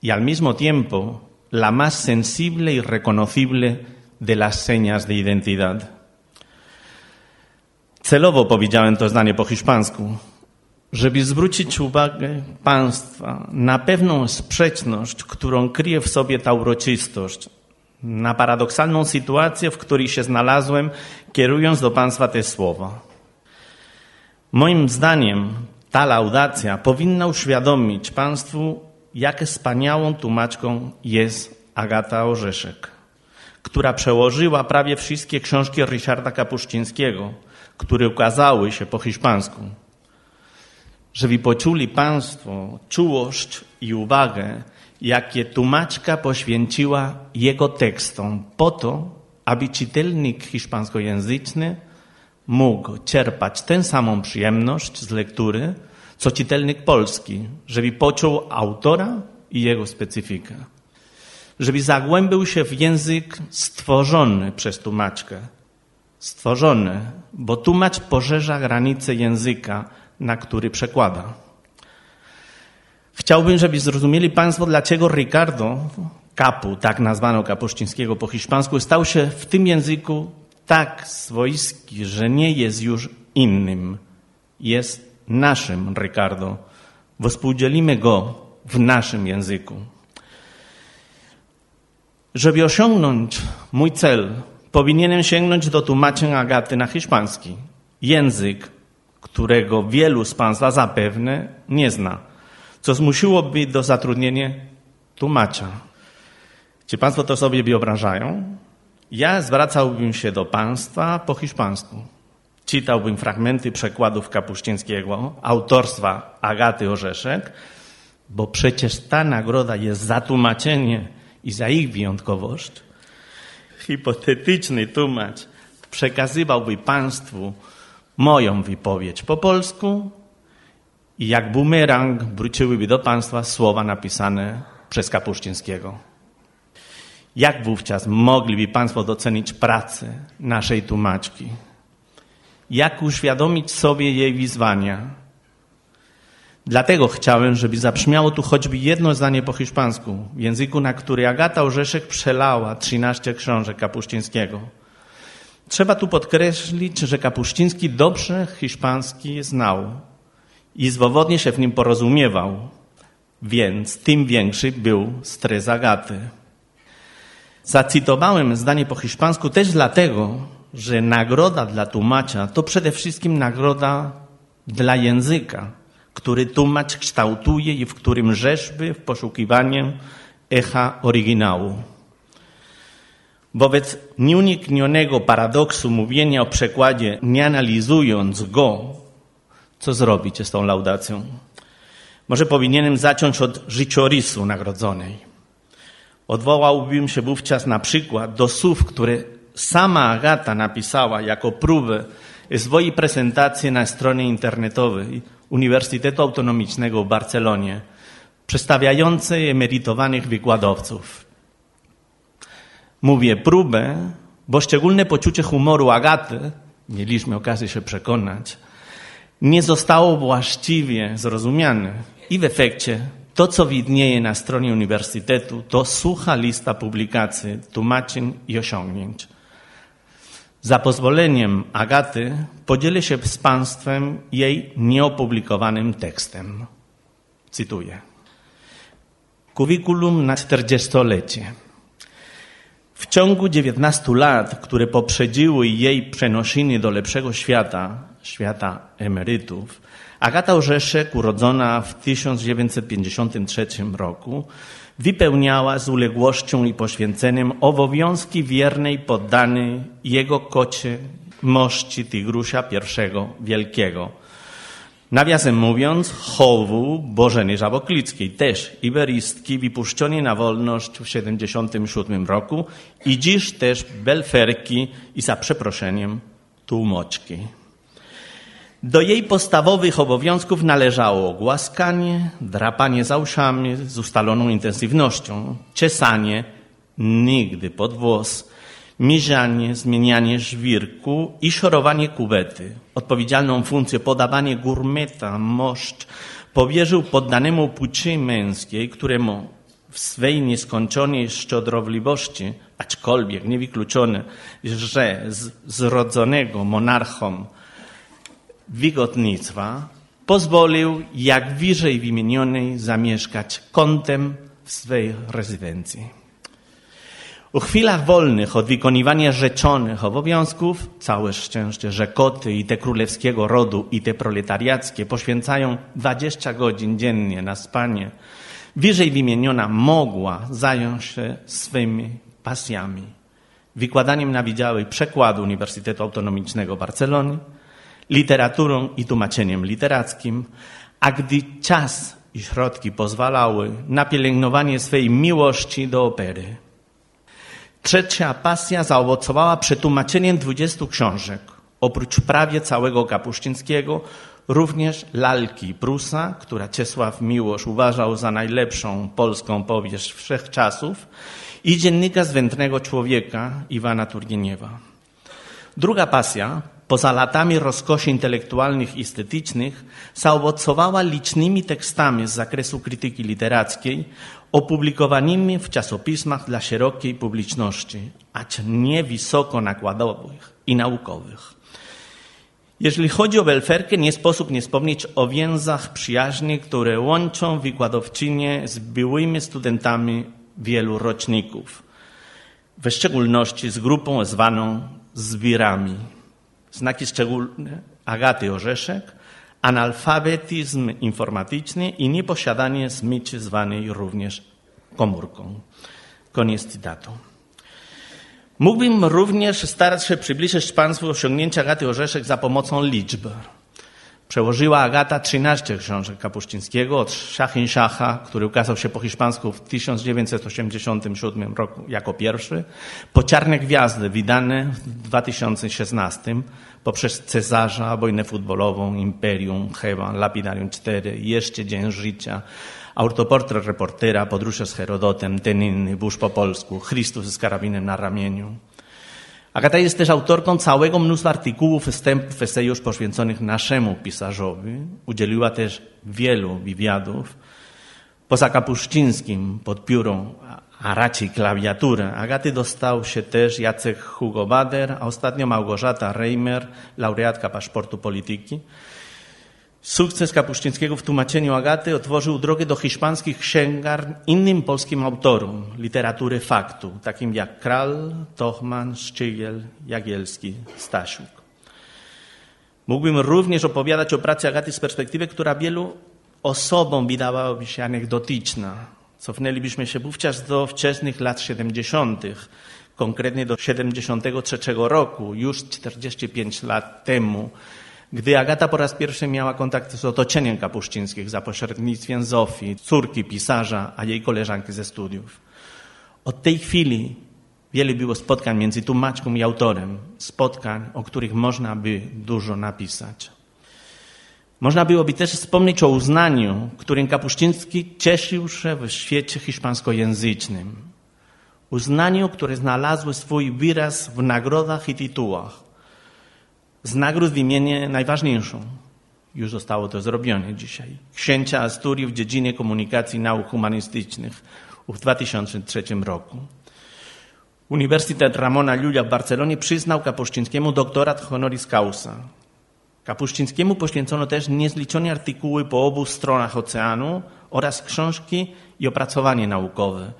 y al mismo tiempo la más sensible y reconocible de las señas de identidad. Celowo powiedziałem to zdanie po hiszpańsku, żeby zwrócić uwagę Państwa na pewną sprzeczność, którą kryje w sobie ta uroczystość, na paradoksalną sytuację, w której się znalazłem, kierując do Państwa te słowa. Moim zdaniem ta laudacja powinna uświadomić Państwu, jak wspaniałą tłumaczką jest Agata Orzeszek, która przełożyła prawie wszystkie książki Ryszarda Kapuścińskiego, które ukazały się po hiszpańsku. Żeby poczuli Państwo czułość i uwagę, jakie tłumaczka poświęciła jego tekstom po to, aby czytelnik hiszpańskojęzyczny mógł czerpać tę samą przyjemność z lektury, co czytelnik polski, żeby poczuł autora i jego specyfikę. Żeby zagłębił się w język stworzony przez tłumaczkę. Stworzony, bo tłumacz poszerza granice języka, na który przekłada. Chciałbym, żeby zrozumieli Państwo, dlaczego Ricardo Kapu, tak nazwano Kapuścińskiego po hiszpańsku, stał się w tym języku tak swojski, że nie jest już innym. Jest naszym, Ricardo. Współdzielimy go w naszym języku. Żeby osiągnąć mój cel, powinienem sięgnąć do tłumaczeń Agaty na hiszpański. Język, którego wielu z Państwa zapewne nie zna, co zmusiłoby do zatrudnienia tłumacza. Czy Państwo to sobie wyobrażają? Ja zwracałbym się do Państwa po hiszpańsku. Czytałbym fragmenty przekładów Kapuścińskiego, autorstwa Agaty Orzeszek, bo przecież ta nagroda jest za tłumaczenie i za ich wyjątkowość. Hipotetyczny tłumacz przekazywałby Państwu moją wypowiedź po polsku i jak bumerang wróciłyby do Państwa słowa napisane przez Kapuścińskiego. Jak wówczas mogliby Państwo docenić pracę naszej tłumaczki? Jak uświadomić sobie jej wyzwania? Dlatego chciałem, żeby zabrzmiało tu choćby jedno zdanie po hiszpańsku, w języku, na który Agata Orzeszek przelała 13 książek Kapuścińskiego. Trzeba tu podkreślić, że Kapuściński dobrze hiszpański znał i swobodnie się w nim porozumiewał, więc tym większy był stres Agaty. Zacytowałem zdanie po hiszpańsku też dlatego, że nagroda dla tłumacza to przede wszystkim nagroda dla języka, który tłumacz kształtuje i w którym rzeźby w poszukiwaniu echa oryginału. Wobec nieuniknionego paradoksu mówienia o przekładzie, nie analizując go, co zrobić z tą laudacją? Może powinienem zacząć od życiorysu nagrodzonej. Odwołałbym się wówczas na przykład do słów, które sama Agata napisała jako próbę swojej prezentacji na stronie internetowej Uniwersytetu Autonomicznego w Barcelonie, przedstawiającej emerytowanych wykładowców. Mówię próbę, bo szczególne poczucie humoru Agaty, mieliśmy okazję się przekonać, nie zostało właściwie zrozumiane i w efekcie to, co widnieje na stronie uniwersytetu, to sucha lista publikacji, tłumaczeń i osiągnięć. Za pozwoleniem Agaty podzielę się z Państwem jej nieopublikowanym tekstem. Cytuję. Kurikulum na 40-lecie. W ciągu 19 lat, które poprzedziły jej przenoszenie do lepszego świata, świata emerytów, Agata Orzeszek, urodzona w 1953 roku, wypełniała z uległością i poświęceniem obowiązki wiernej poddanej jego kocie mości Tygrusia I Wielkiego. Nawiasem mówiąc, chowu Bożeny Żaboklickiej, też iberistki wypuszczonej na wolność w 1977 roku i dziś też belferki i za przeproszeniem tłumoczki. Do jej podstawowych obowiązków należało głaskanie, drapanie za uszami z ustaloną intensywnością, czesanie, nigdy pod włos, mierzanie, zmienianie żwirku i szorowanie kuwety. Odpowiedzialną funkcję podawanie gurmeta, moszcz powierzył poddanemu płci męskiej, któremu w swej nieskończonej szczodrowliwości, aczkolwiek niewykluczone, że z zrodzonego monarchom wigotnictwa pozwolił jak wyżej wymienionej zamieszkać kątem w swej rezydencji. U chwilach wolnych od wykonywania rzeczonych obowiązków, całe szczęście, że koty i te królewskiego rodu i te proletariackie poświęcają 20 godzin dziennie na spanie, wyżej wymieniona mogła zająć się swymi pasjami. Wykładaniem na Wydziale Przekładu Uniwersytetu Autonomicznego Barcelony, literaturą i tłumaczeniem literackim, a gdy czas i środki pozwalały na pielęgnowanie swej miłości do opery. Trzecia pasja zaowocowała przetłumaczeniem dwudziestu książek. Oprócz prawie całego Kapuścińskiego, również lalki Prusa, która Czesław Miłosz uważał za najlepszą polską powieść wszechczasów, i dziennika Zwętnego Człowieka Iwana Turgieniewa. Druga pasja poza latami rozkoszy intelektualnych i estetycznych, zaowocowała licznymi tekstami z zakresu krytyki literackiej, opublikowanymi w czasopismach dla szerokiej publiczności, acz nie wysoko nakładowych i naukowych. Jeżeli chodzi o Belferkę, nie sposób nie wspomnieć o więzach przyjaźni, które łączą wykładowczynię z byłymi studentami wielu roczników, w szczególności z grupą zwaną zbirami znaki szczególne Agaty Orzeszek, analfabetyzm informatyczny i nieposiadanie smyczy zwanej również komórką. Koniec cytatu. Mógłbym również starać się przybliżyć Państwu osiągnięcia Agaty Orzeszek za pomocą liczb. Przełożyła Agata 13 książek Kapuścińskiego od Szachin Szacha, który ukazał się po hiszpańsku w 1987 roku jako pierwszy, po Czarne Gwiazdy, wydane w 2016 poprzez Cezarza, wojnę futbolową, Imperium, Hewan, Lapidarium 4, jeszcze Dzień Życia, autoportret reportera, podróże z Herodotem, ten inny, burz po polsku, Chrystus z karabinem na ramieniu. Agata jest autorką całego mnóstwa artykułów, wstępów, esejów poświęconych naszemu pisarzowi. Udzieliła też wielu wywiadów. Poza Kapuścińskim pod piórą, a raczej klawiaturę Agaty dostał się też Jacek Hugo Bader, a ostatnio Małgorzata Reimer, laureatka paszportu polityki. Sukces Kapuścińskiego w tłumaczeniu Agaty otworzył drogę do hiszpańskich księgarni innym polskim autorom literatury faktu, takim jak Kral, Tochman, Szczygiel, Jagielski, Stasiuk. Mógłbym również opowiadać o pracy Agaty z perspektywy, która wielu osobom wydawałaby się anegdotyczna. Cofnęlibyśmy się wówczas do wczesnych lat 70., konkretnie do 73 roku, już 45 lat temu, gdy Agata po raz pierwszy miała kontakt z otoczeniem Kapuścińskich za pośrednictwem Zofii, córki pisarza, a jej koleżanki ze studiów. Od tej chwili wiele było spotkań między tłumaczką i autorem, spotkań, o których można by dużo napisać. Można byłoby też wspomnieć o uznaniu, którym Kapuściński cieszył się w świecie hiszpańskojęzycznym. Uznaniu, które znalazło swój wyraz w nagrodach i tytułach. Z nagród wymienię najważniejszą. Już zostało to zrobione dzisiaj. Księcia Asturii w dziedzinie komunikacji nauk humanistycznych w 2003 roku. Uniwersytet Ramona Llulla w Barcelonie przyznał Kapuścińskiemu doktorat honoris causa. Kapuścińskiemu poświęcono też niezliczone artykuły po obu stronach oceanu oraz książki i opracowanie naukowe.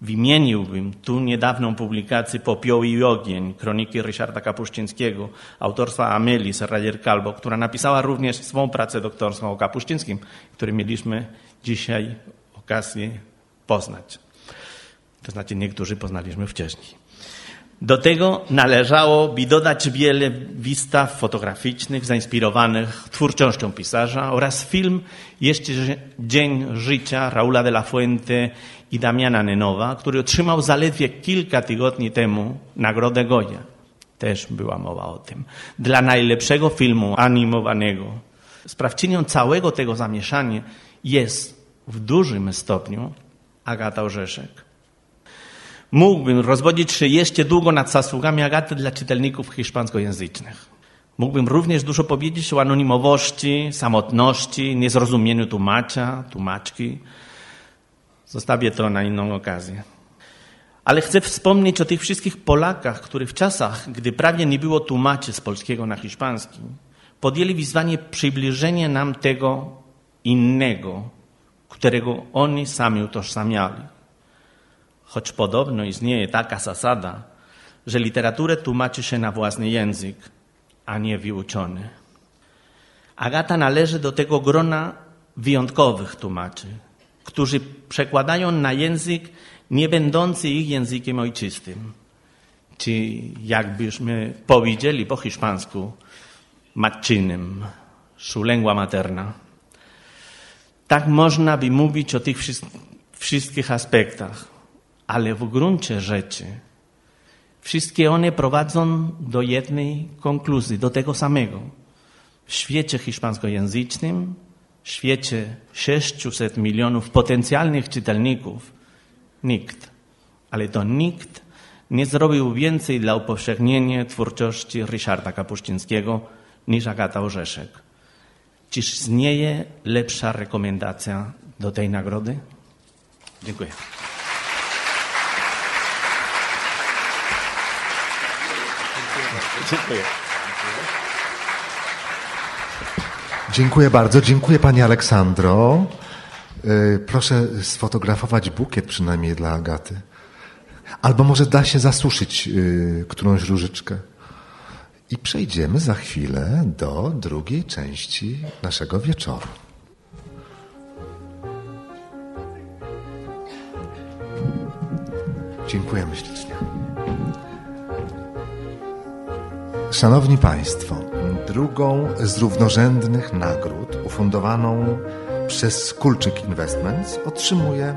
Wymieniłbym tu niedawną publikację Popioł i ogień, kroniki Ryszarda Kapuścińskiego, autorstwa Amelie Serrayer Calvo, która napisała również swą pracę doktorską o Kapuścińskim, który mieliśmy dzisiaj okazję poznać. To znaczy niektórzy poznaliśmy wcześniej. Do tego należałoby dodać wiele wystaw fotograficznych zainspirowanych twórczością pisarza oraz film Jeszcze Dzień Życia Raula de la Fuente i Damiana Nenowa, który otrzymał zaledwie kilka tygodni temu Nagrodę Goya. Też była mowa o tym. Dla najlepszego filmu animowanego. Sprawczynią całego tego zamieszania jest w dużym stopniu Agata Orzeszek. Mógłbym rozwodzić się jeszcze długo nad zasługami Agaty dla czytelników hiszpańskojęzycznych. Mógłbym również dużo powiedzieć o anonimowości, samotności, niezrozumieniu tłumacza, tłumaczki. Zostawię to na inną okazję. Ale chcę wspomnieć o tych wszystkich Polakach, którzy w czasach, gdy prawie nie było tłumaczy z polskiego na hiszpański, podjęli wyzwanie przybliżenia nam tego innego, którego oni sami utożsamiali choć podobno istnieje taka zasada, że literaturę tłumaczy się na własny język, a nie wyuczony. Agata należy do tego grona wyjątkowych tłumaczy, którzy przekładają na język nie będący ich językiem ojczystym, czy jakbyśmy powiedzieli po hiszpańsku, matczynym, lengua materna. Tak można by mówić o tych wszystkich aspektach ale w gruncie rzeczy wszystkie one prowadzą do jednej konkluzji, do tego samego. W świecie hiszpańskojęzycznym, świecie 600 milionów potencjalnych czytelników, nikt, ale to nikt nie zrobił więcej dla upowszechnienia twórczości Ryszarda Kapuścińskiego niż Agata Orzeszek. Czyż istnieje lepsza rekomendacja do tej nagrody? Dziękuję. Dziękuję. Dziękuję bardzo. Dziękuję Pani Aleksandro. Y, proszę sfotografować bukiet przynajmniej dla Agaty. Albo może da się zasuszyć y, którąś różyczkę. I przejdziemy za chwilę do drugiej części naszego wieczoru. Dziękujemy ślicznie. Szanowni Państwo, drugą z równorzędnych nagród ufundowaną przez Kulczyk Investments otrzymuje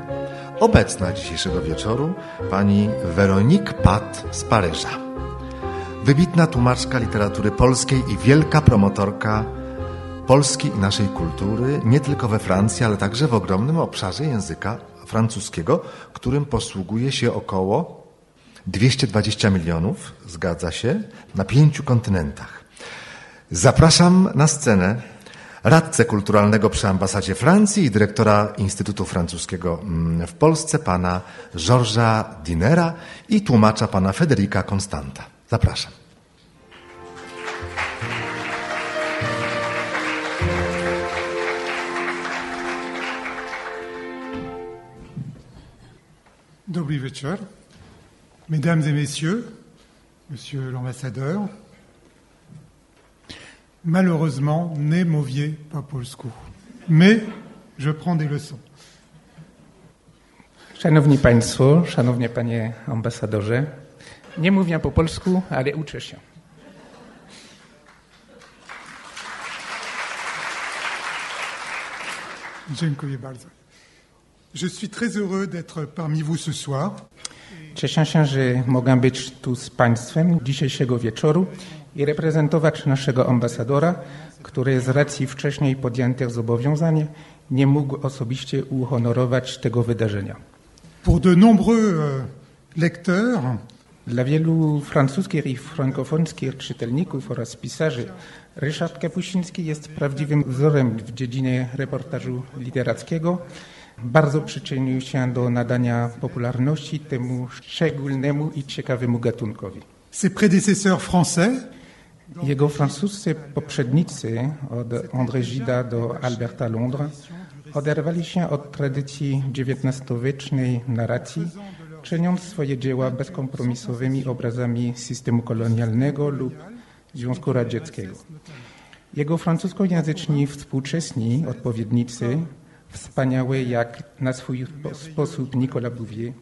obecna dzisiejszego wieczoru pani Weronique Pat z Paryża. Wybitna tłumaczka literatury polskiej i wielka promotorka Polski i naszej kultury, nie tylko we Francji, ale także w ogromnym obszarze języka francuskiego, którym posługuje się około 220 milionów, zgadza się, na pięciu kontynentach. Zapraszam na scenę radcę kulturalnego przy ambasadzie Francji i dyrektora Instytutu Francuskiego mm, w Polsce, pana Georgesa Dinera i tłumacza pana Federica Constanta. Zapraszam. Dobry wieczór. Mesdames et messieurs, monsieur l'ambassadeur, malheureusement, nie mówię pas polsku, mais je prends des leçons. Szanowni Państwo, Szanowny Panie Ambasadorze, nie mówię po polsku, ale uczę się. Dziękuję bardzo. Je suis très heureux d'être parmi vous ce soir. Cieszę się, że mogę być tu z Państwem dzisiejszego wieczoru i reprezentować naszego ambasadora, który z racji wcześniej podjętych zobowiązań nie mógł osobiście uhonorować tego wydarzenia. Pour de nombreux euh, lecteurs, Dla wielu francuskich i frankofonskich czytelników oraz pisarzy Ryszard Kapuściński jest prawdziwym wzorem w dziedzinie reportażu literackiego. Bardzo przyczynił się do nadania popularności temu szczególnemu i ciekawemu gatunkowi. Ses prédécesseurs français Jego francuscy poprzednicy od André Gida do Alberta Londra oderwali się od tradycji XIX-wiecznej narracji, czyniąc swoje dzieła bezkompromisowymi obrazami systemu kolonialnego lub Związku Radzieckiego. Jego francuskojęzyczni współczesni odpowiednicy, wspaniały jak na swój sposób Nicolas Bouvier,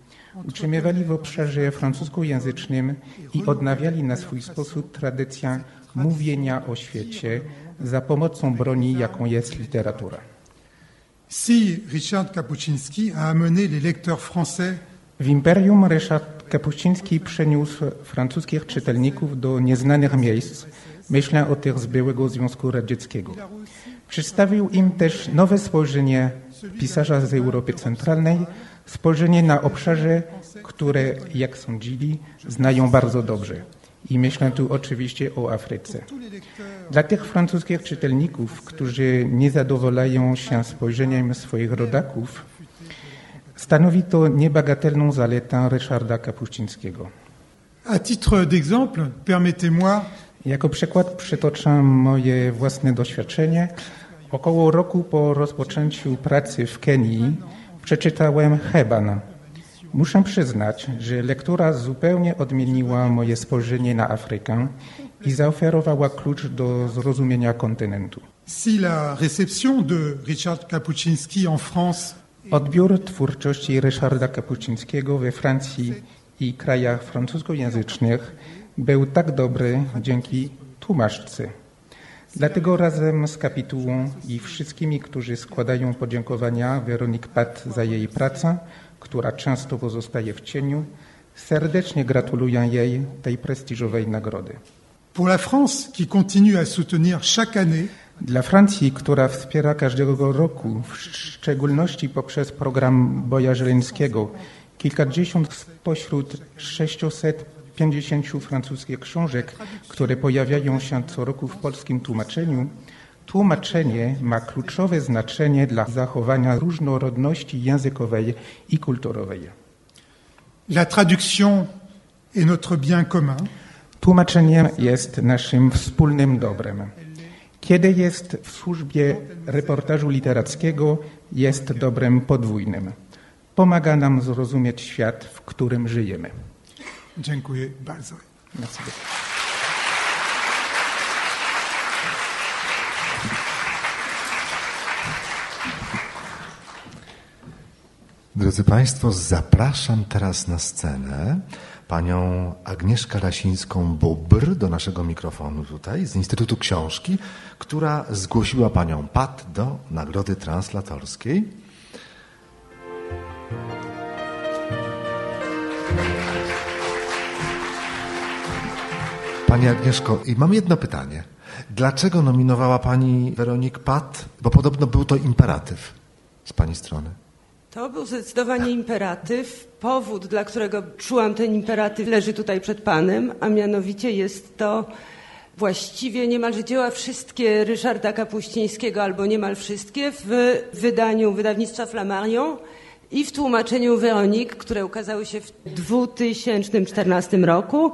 utrzymywali w obszarze francuskojęzycznym i odnawiali na swój sposób tradycję mówienia o świecie za pomocą broni, jaką jest literatura. Si Richard Kapuscinski a amené les lecteurs français W Imperium Ryszard Kapuściński przeniósł francuskich czytelników do nieznanych miejsc. Myślę o tych z byłego Związku Radzieckiego. Przedstawił im też nowe spojrzenie pisarza z Europy Centralnej, spojrzenie na obszarze, które, jak sądzili, znają bardzo dobrze. I myślę tu oczywiście o Afryce. Dla tych francuskich czytelników, którzy nie zadowalają się spojrzeniem swoich rodaków, stanowi to niebagatelną zaletę Ryszarda Kapuścińskiego. À titre d'exemple, permettez-moi Jako przykład przytoczę moje własne doświadczenie. Około roku po rozpoczęciu pracy w Kenii przeczytałem Heban. Muszę przyznać, że lektura zupełnie odmieniła moje spojrzenie na Afrykę i zaoferowała klucz do zrozumienia kontynentu. si la réception de Richard Kapuscinski en France Odbiór twórczości Ryszarda Kapuścińskiego we Francji i krajach francuskojęzycznych był tak dobry dzięki tłumaczce. Dlatego razem z kapitułą i wszystkimi, którzy składają podziękowania Weronik Pat za jej pracę, która często pozostaje w cieniu, serdecznie gratuluję jej tej prestiżowej nagrody. pour la France qui continue à soutenir chaque année Dla Francji, która wspiera każdego roku, w szczególności poprzez program Boja Żeleńskiego, kilkadziesiąt spośród 650 francuskich książek, które pojawiają się co roku w polskim tłumaczeniu, tłumaczenie ma kluczowe znaczenie dla zachowania różnorodności językowej i kulturowej. La traduction est notre bien commun. Tłumaczenie jest naszym wspólnym dobrem. Kiedy jest w służbie reportażu literackiego, jest dobrem podwójnym. Pomaga nam zrozumieć świat, w którym żyjemy. Dziękuję bardzo. Drodzy Państwo, zapraszam teraz na scenę panią Agnieszkę Rasińską-Bubr do naszego mikrofonu tutaj z Instytutu Książki, która zgłosiła panią Pat do Nagrody Translatorskiej. Pani Agnieszko, i mam jedno pytanie. Dlaczego nominowała pani Weronik Pat? Bo podobno był to imperatyw z pani strony. To był zdecydowanie imperatyw. Powód, dla którego czułam ten imperatyw, leży tutaj przed Panem, a mianowicie jest to właściwie niemalże dzieła wszystkie Ryszarda Kapuścińskiego, albo niemal wszystkie, w wydaniu wydawnictwa Flammarion i w tłumaczeniu Weronik, które ukazały się w 2014 roku.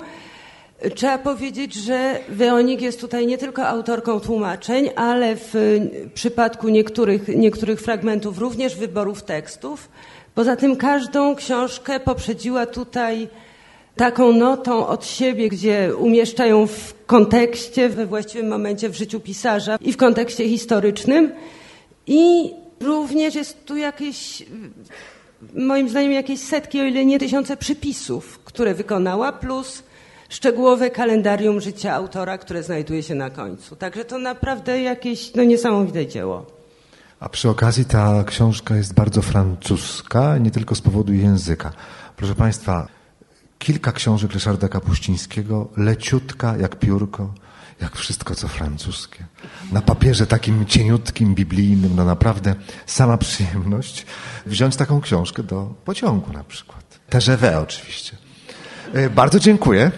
Trzeba powiedzieć, że Weronik jest tutaj nie tylko autorką tłumaczeń, ale w przypadku niektórych, niektórych fragmentów również wyborów tekstów. Poza tym każdą książkę poprzedziła tutaj taką notą od siebie, gdzie umieszczają w kontekście, we właściwym momencie w życiu pisarza i w kontekście historycznym. I również jest tu jakieś, moim zdaniem, jakieś setki, o ile nie tysiące przypisów, które wykonała, plus szczegółowe kalendarium życia autora, które znajduje się na końcu. Także to naprawdę jakieś no, niesamowite dzieło. A przy okazji ta książka jest bardzo francuska, nie tylko z powodu języka. Proszę Państwa, kilka książek Ryszarda Kapuścińskiego, leciutka jak piórko, jak wszystko co francuskie. Na papierze takim cieniutkim, biblijnym, no naprawdę sama przyjemność wziąć taką książkę do pociągu na przykład. TGV oczywiście. E, bardzo dziękuję.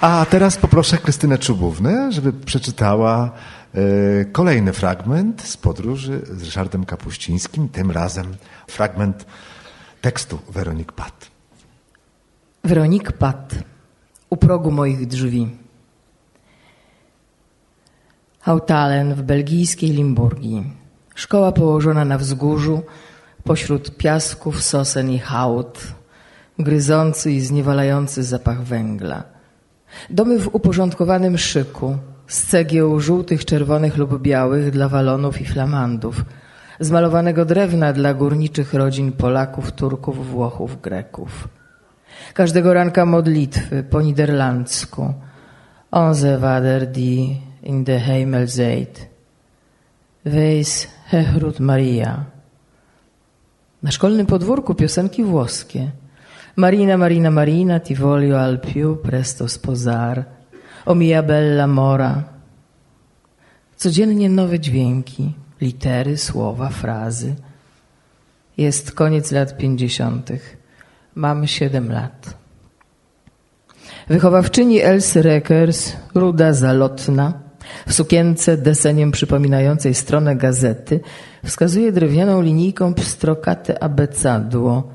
A teraz poproszę Krystynę Czubównę, żeby przeczytała e, kolejny fragment z podróży z Ryszardem Kapuścińskim, tym razem fragment tekstu Weronik Pat. Weronik Pat, u progu moich drzwi. Hautalen w belgijskiej Limburgii. Szkoła położona na wzgórzu, pośród piasków, sosen i hałd, gryzący i zniewalający zapach węgla. Domy w uporządkowanym szyku, z cegieł żółtych, czerwonych lub białych dla walonów i flamandów, z malowanego drewna dla górniczych rodzin Polaków, Turków, Włochów, Greków. Każdego ranka modlitwy po niderlandzku. Onze Vader die in de hemel zijt. Wees Hechrut Maria. Na szkolnym podwórku piosenki włoskie. Marina, Marina, Marina, ti voglio al più presto sposar. O mia bella mora. Codziennie nowe dźwięki, litery, słowa, frazy. Jest koniec lat pięćdziesiątych. Mam siedem lat. Wychowawczyni Elsy Rekers, ruda zalotna, w sukience deseniem przypominającej stronę gazety, wskazuje drewnianą linijką pstrokate abecadło.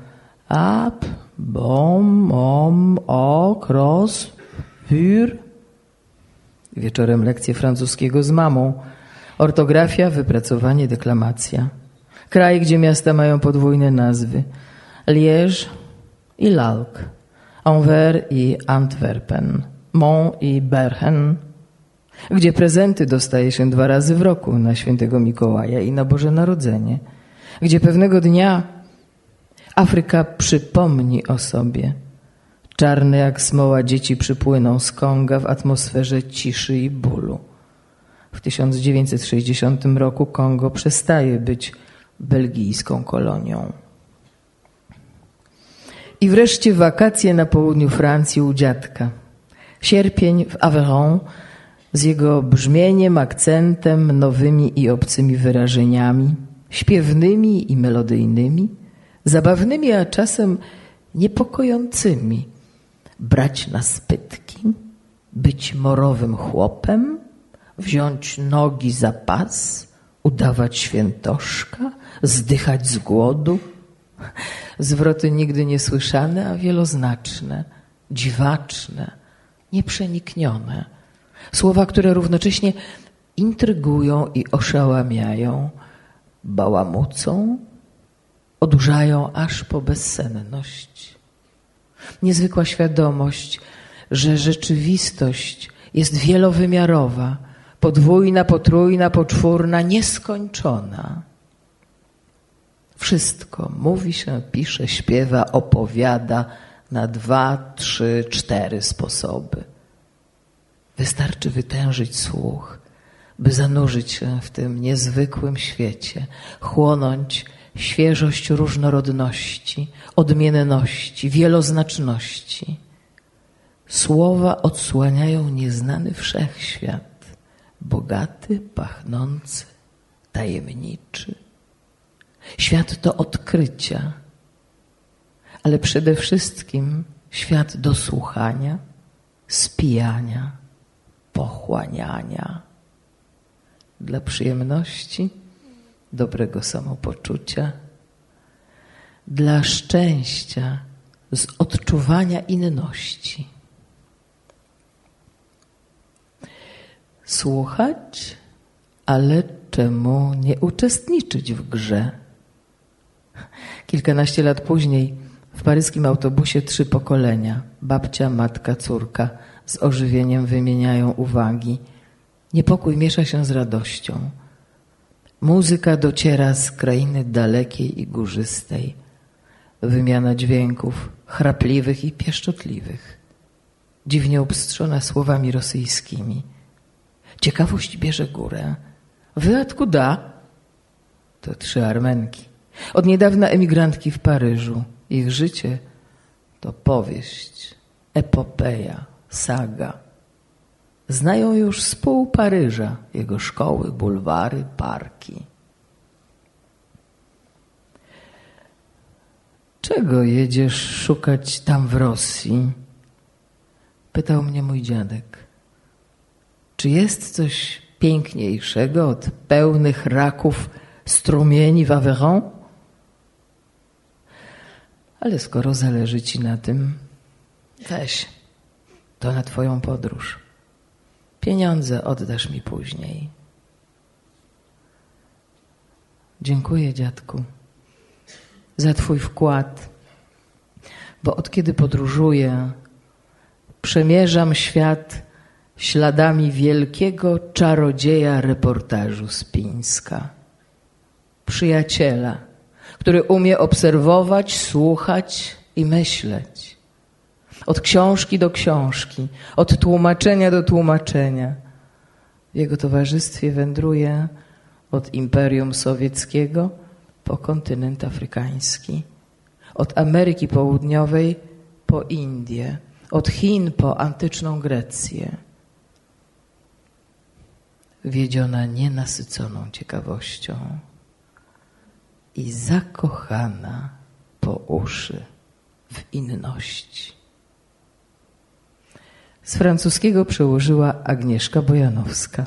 Ab, bom, om, ok, ros, für. Wieczorem lekcje francuskiego z mamą. Ortografia, wypracowanie, deklamacja. Kraj, gdzie miasta mają podwójne nazwy. Liège i Lalk. Anvers i Antwerpen. Mont i Bergen. Gdzie prezenty dostaje się dwa razy w roku na świętego Mikołaja i na Boże Narodzenie. Gdzie pewnego dnia Afryka przypomni o sobie. Czarne jak smoła dzieci przypłyną z Konga w atmosferze ciszy i bólu. W 1960 roku Kongo przestaje być belgijską kolonią. I wreszcie wakacje na południu Francji u dziadka. Sierpień w Aveyron z jego brzmieniem, akcentem, nowymi i obcymi wyrażeniami, śpiewnymi i melodyjnymi, zabawnymi, a czasem niepokojącymi. Brać na spytki, być morowym chłopem, wziąć nogi za pas, udawać świętoszka, zdychać z głodu. Zwroty nigdy niesłyszane, a wieloznaczne, dziwaczne, nieprzeniknione. Słowa, które równocześnie intrygują i oszałamiają, bałamucą, odurzają aż po bezsenność. Niezwykła świadomość, że rzeczywistość jest wielowymiarowa, podwójna, potrójna, poczwórna, nieskończona. Wszystko mówi się, pisze, śpiewa, opowiada na dwa, trzy, cztery sposoby. Wystarczy wytężyć słuch, by zanurzyć się w tym niezwykłym świecie, chłonąć świeżość różnorodności, odmienności, wieloznaczności. Słowa odsłaniają nieznany wszechświat, bogaty, pachnący, tajemniczy. Świat do odkrycia, ale przede wszystkim świat do słuchania, spijania, pochłaniania dla przyjemności, dobrego samopoczucia, dla szczęścia z odczuwania inności. Słuchać, ale czemu nie uczestniczyć w grze? Kilkanaście lat później w paryskim autobusie trzy pokolenia babcia, matka, córka z ożywieniem wymieniają uwagi. Niepokój miesza się z radością. Muzyka dociera z krainy dalekiej i górzystej. Wymiana dźwięków chrapliwych i pieszczotliwych. Dziwnie obstrzona słowami rosyjskimi. Ciekawość bierze górę. Wy da? To trzy Armenki. Od niedawna emigrantki w Paryżu. Ich życie to powieść, epopeja, saga. Znają już z pół Paryża, jego szkoły, bulwary, parki. Czego jedziesz szukać tam w Rosji? Pytał mnie mój dziadek. Czy jest coś piękniejszego od pełnych raków strumieni w Aveyron? Ale skoro zależy ci na tym, weź to na twoją podróż. Pieniądze oddasz mi później. Dziękuję, dziadku, za twój wkład, bo od kiedy podróżuję, przemierzam świat śladami wielkiego czarodzieja reportażu z Pińska. Przyjaciela, który umie obserwować, słuchać i myśleć. Od książki do książki, od tłumaczenia do tłumaczenia. W jego towarzystwie wędruje od Imperium Sowieckiego po kontynent afrykański, od Ameryki Południowej po Indię, od Chin po antyczną Grecję. Wiedziona nienasyconą ciekawością i zakochana po uszy w inności. Z francuskiego przełożyła Agnieszka Bojanowska.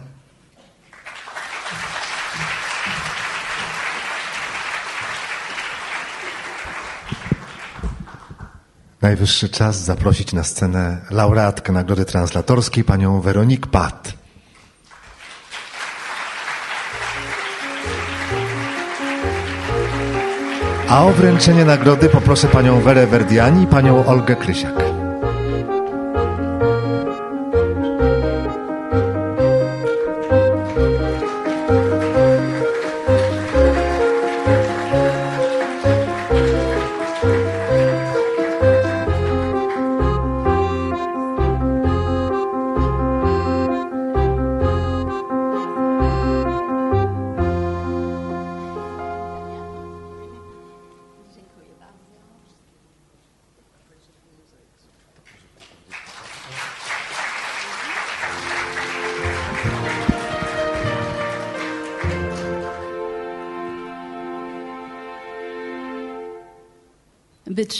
Najwyższy czas zaprosić na scenę laureatkę Nagrody Translatorskiej, panią Weronique Pat. A o wręczenie nagrody poproszę panią Werę Verdiani i panią Olgę Krysiak.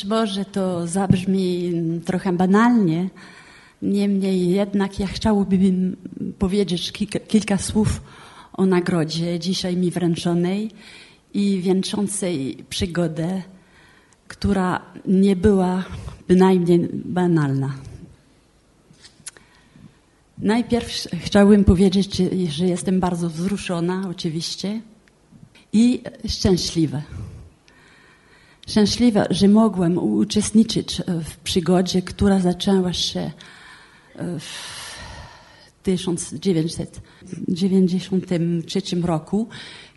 Może to zabrzmi trochę banalnie, niemniej jednak ja chciałabym powiedzieć kilka, kilka słów o nagrodzie dzisiaj mi wręczonej i wieńczącej przygodę, która nie była bynajmniej banalna. Najpierw chciałbym powiedzieć, że jestem bardzo wzruszona, oczywiście, i szczęśliwa szczęśliwa, że mogłem uczestniczyć w przygodzie, która zaczęła się w 1993 roku,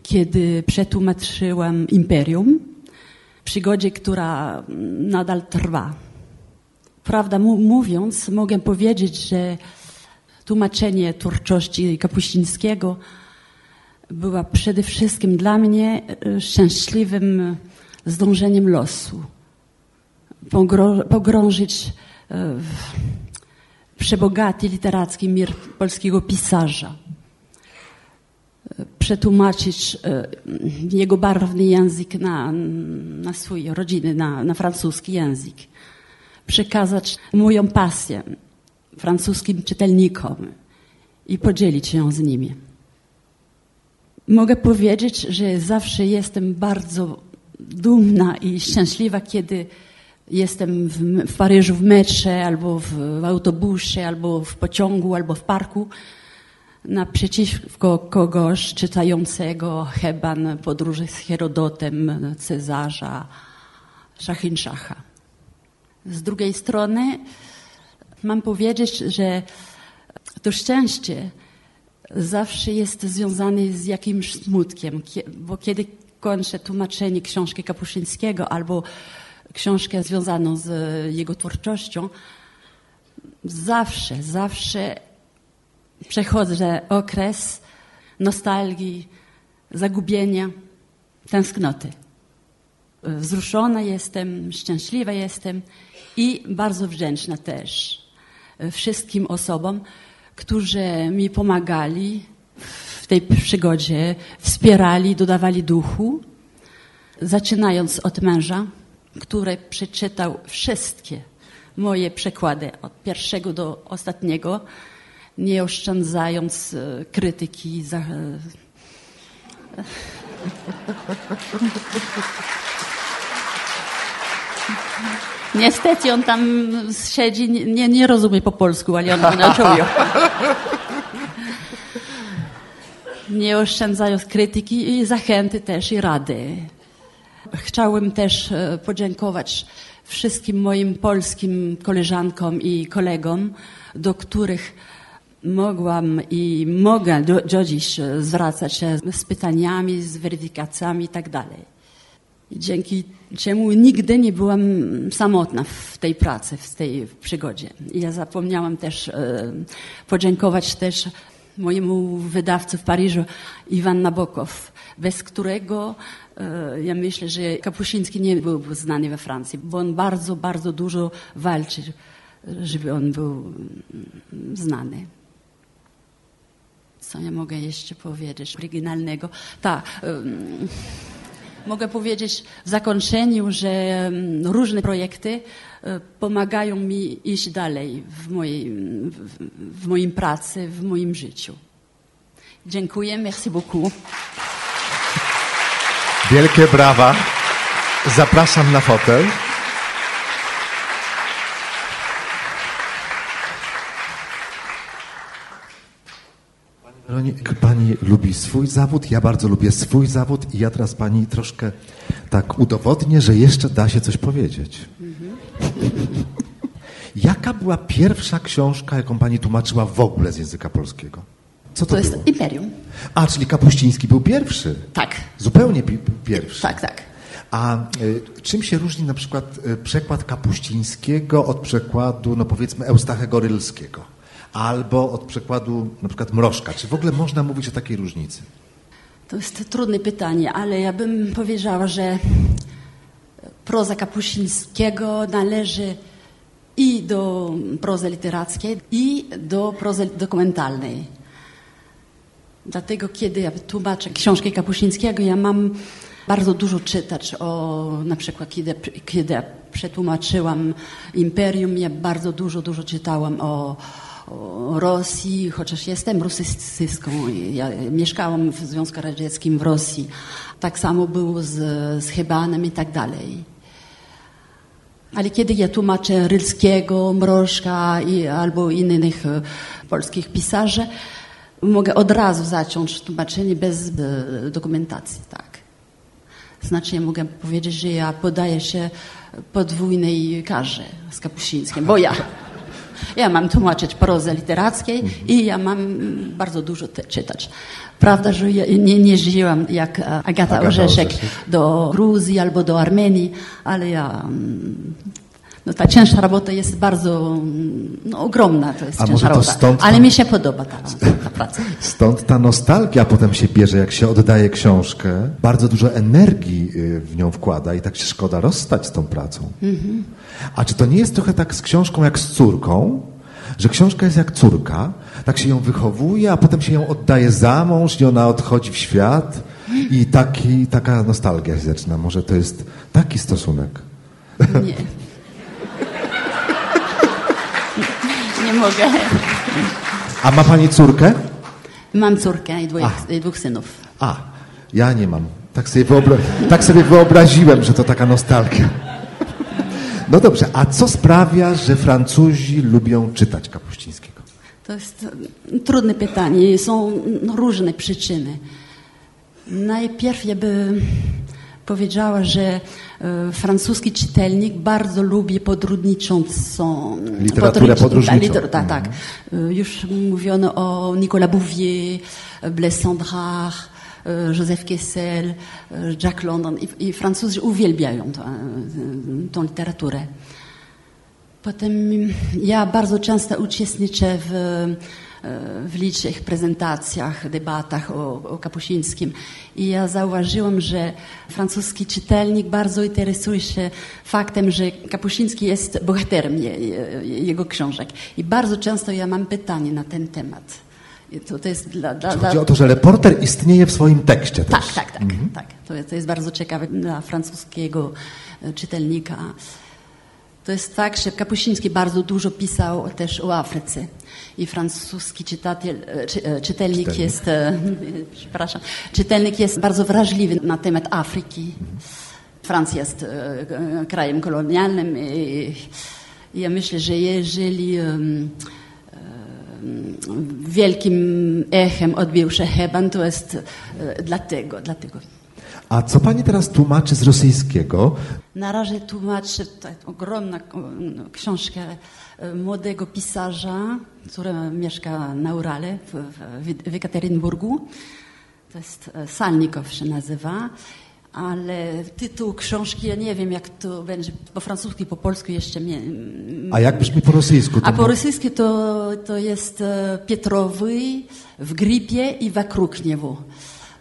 kiedy przetłumaczyłam Imperium. Przygodzie, która nadal trwa. Prawda mówiąc, mogę powiedzieć, że tłumaczenie twórczości Kapuścińskiego była przede wszystkim dla mnie szczęśliwym zdążeniem losu. Pogrążyć w przebogaty literacki mir polskiego pisarza. Przetłumaczyć jego barwny język na, na swój rodziny, na, na francuski język. Przekazać moją pasję francuskim czytelnikom i podzielić się z nimi. Mogę powiedzieć, że zawsze jestem bardzo dumna i szczęśliwa, kiedy jestem w, w Paryżu w metrze, albo w, w, autobusie, albo w pociągu, albo w parku, naprzeciwko kogoś czytającego Heban, podróże z Herodotem, Cezarza, Szachinszacha. Z drugiej strony mam powiedzieć, że to szczęście zawsze jest związane z jakimś smutkiem, bo kiedy kończę tłumaczenie książki Kapuszyńskiego albo książkę związaną z jego twórczością, zawsze, zawsze przechodzę okres nostalgii, zagubienia, tęsknoty. Wzruszona jestem, szczęśliwa jestem i bardzo wdzięczna też wszystkim osobom, którzy mi pomagali tej przygodzie, wspierali, dodawali duchu, zaczynając od męża, który przeczytał wszystkie moje przekłady od pierwszego do ostatniego, nie oszczędzając e, krytyki. Za... Niestety on tam siedzi, nie, nie rozumie po polsku, ale on nauczył Nie oszczędzając krytyki i zachęty też i rady. Chciałem też e, podziękować wszystkim moim polskim koleżankom i kolegom, do których mogłam i mogę do, do dziś zwracać się z pytaniami, z weryfikacjami itd. Tak dzięki czemu nigdy nie byłam samotna w tej pracy, w tej przygodzie. Ja zapomniałam też e, podziękować też mojemu wydawcy w Paryżu, Iwan Nabokow, bez którego e, ja myślę, że Kapuściński nie byłby znany we Francji, bo on bardzo, bardzo dużo walczy, żeby on był znany. Co ja mogę jeszcze powiedzieć oryginalnego? Tak. Mogę powiedzieć w zakończeniu, że różne projekty pomagają mi iść dalej w mojej, w, w moim pracy, w moim życiu. Dziękuję, merci beaucoup. Wielkie brawa. Zapraszam na fotel. Pani lubi swój zawód, ja bardzo lubię swój zawód i ja teraz Pani troszkę tak udowodnię, że jeszcze da się coś powiedzieć. Jaka była pierwsza książka, jaką Pani tłumaczyła w ogóle z języka polskiego? Co to, to jest Imperium. A, czyli Kapuściński był pierwszy? Tak. Zupełnie pierwszy? Tak, tak. A y, czym się różni na przykład y, przekład Kapuścińskiego od przekładu, no powiedzmy, Eustachego Rylskiego? Albo od przekładu na przykład Mrożka? Czy w ogóle można mówić o takiej różnicy? To jest trudne pytanie, ale ja bym powiedziała, że proza Kapuścińskiego należy i do prozy literackiej, i do prozy dokumentalnej. Dlatego, kiedy ja tłumaczę książkę Kapuścińskiego, ja mam bardzo dużo czytać o, na przykład, kiedy, kiedy przetłumaczyłam Imperium, ja bardzo dużo, dużo czytałam o Rosji, chociaż jestem rosyjską. Ja mieszkałam w Związku Radzieckim w Rosji. Tak samo było z, z Hebanem i tak dalej. Ale kiedy ja tłumaczę Rylskiego, Mrożka i, albo innych e, polskich pisarzy, mogę od razu zacząć tłumaczenie bez e, dokumentacji, tak. Znaczy ja mogę powiedzieć, że ja podaję się podwójnej karze z Kapuścińskim, bo ja, ja mam tłumaczyć prozę literackiej i ja mam bardzo dużo czytać. Prawda, że ja nie, nie żyłam jak Agata, Agata Orzeszek do Gruzji albo do Armenii, ale ja mm, no ta cięższa robota jest bardzo no, ogromna, to jest A cięższa robota. Ale mi się podoba ta, ta praca. Stąd ta nostalgia potem się bierze, jak się oddaje książkę. Bardzo dużo energii y, w nią wkłada i tak się szkoda rozstać z tą pracą. Mhm. A czy to nie jest trochę tak z książką jak z córką? Że książka jest jak córka, tak się ją wychowuje, a potem się ją oddaje za mąż i ona odchodzi w świat i taki, taka nostalgia się zaczyna. Może to jest taki stosunek? Nie. nie mogę. A ma pani córkę? Mam córkę i, i dwóch synów. A, ja nie mam. Tak sobie, tak sobie wyobraziłem, że to taka nostalgia. No dobrze, a co sprawia, że Francuzi lubią czytać Kapuścińskiego? To jest trudne pytanie. Są różne przyczyny. Najpierw ja bym powiedziała, że e, francuski czytelnik bardzo lubi podróżniczącą literaturę podróżniczą. Liter, tak, tak. E, już mówiono o Nicolas Bouvier, Blaise Cendrars, e, Joseph Kessel, Jack London i, i Francuzi uwielbiają tą literaturę. Potem ja bardzo często uczestniczę w w licznych prezentacjach, debatach o, o Kapuścińskim. I ja zauważyłam, że francuski czytelnik bardzo interesuje się faktem, że Kapuściński jest bohaterem je, jego książek. I bardzo często ja mam pytanie na ten temat. To, to jest dla, dla, Chodzi o to, że reporter istnieje w swoim tekście tak, też. Tak, tak, Mhm. tak. To, to jest bardzo ciekawe dla francuskiego e, czytelnika. To jest tak, że Kapuściński bardzo dużo pisał też o Afryce. I francuski czytatel, e, czy, e, czytelnik, Czytelnik. jest, e, przepraszam, czytelnik jest bardzo wrażliwy na temat Afryki. Francja jest krajem kolonialnym i, i ja myślę, że jeżeli wielkim echem odbił się Heban, to jest dlatego, dlatego. A co pani teraz tłumaczy z rosyjskiego? Na razie tłumaczę tę ogromną no, książkę e, młodego pisarza, który mieszka na Urale w, w, w Ekaterinburgu. To jest e, Salnikow się nazywa. Ale tytuł książki, ja nie wiem jak to będzie po francusku i po polsku jeszcze. A jak brzmi po rosyjsku? a po rosyjsku to, to jest e, Pietrowy w gripie i wokóg niego.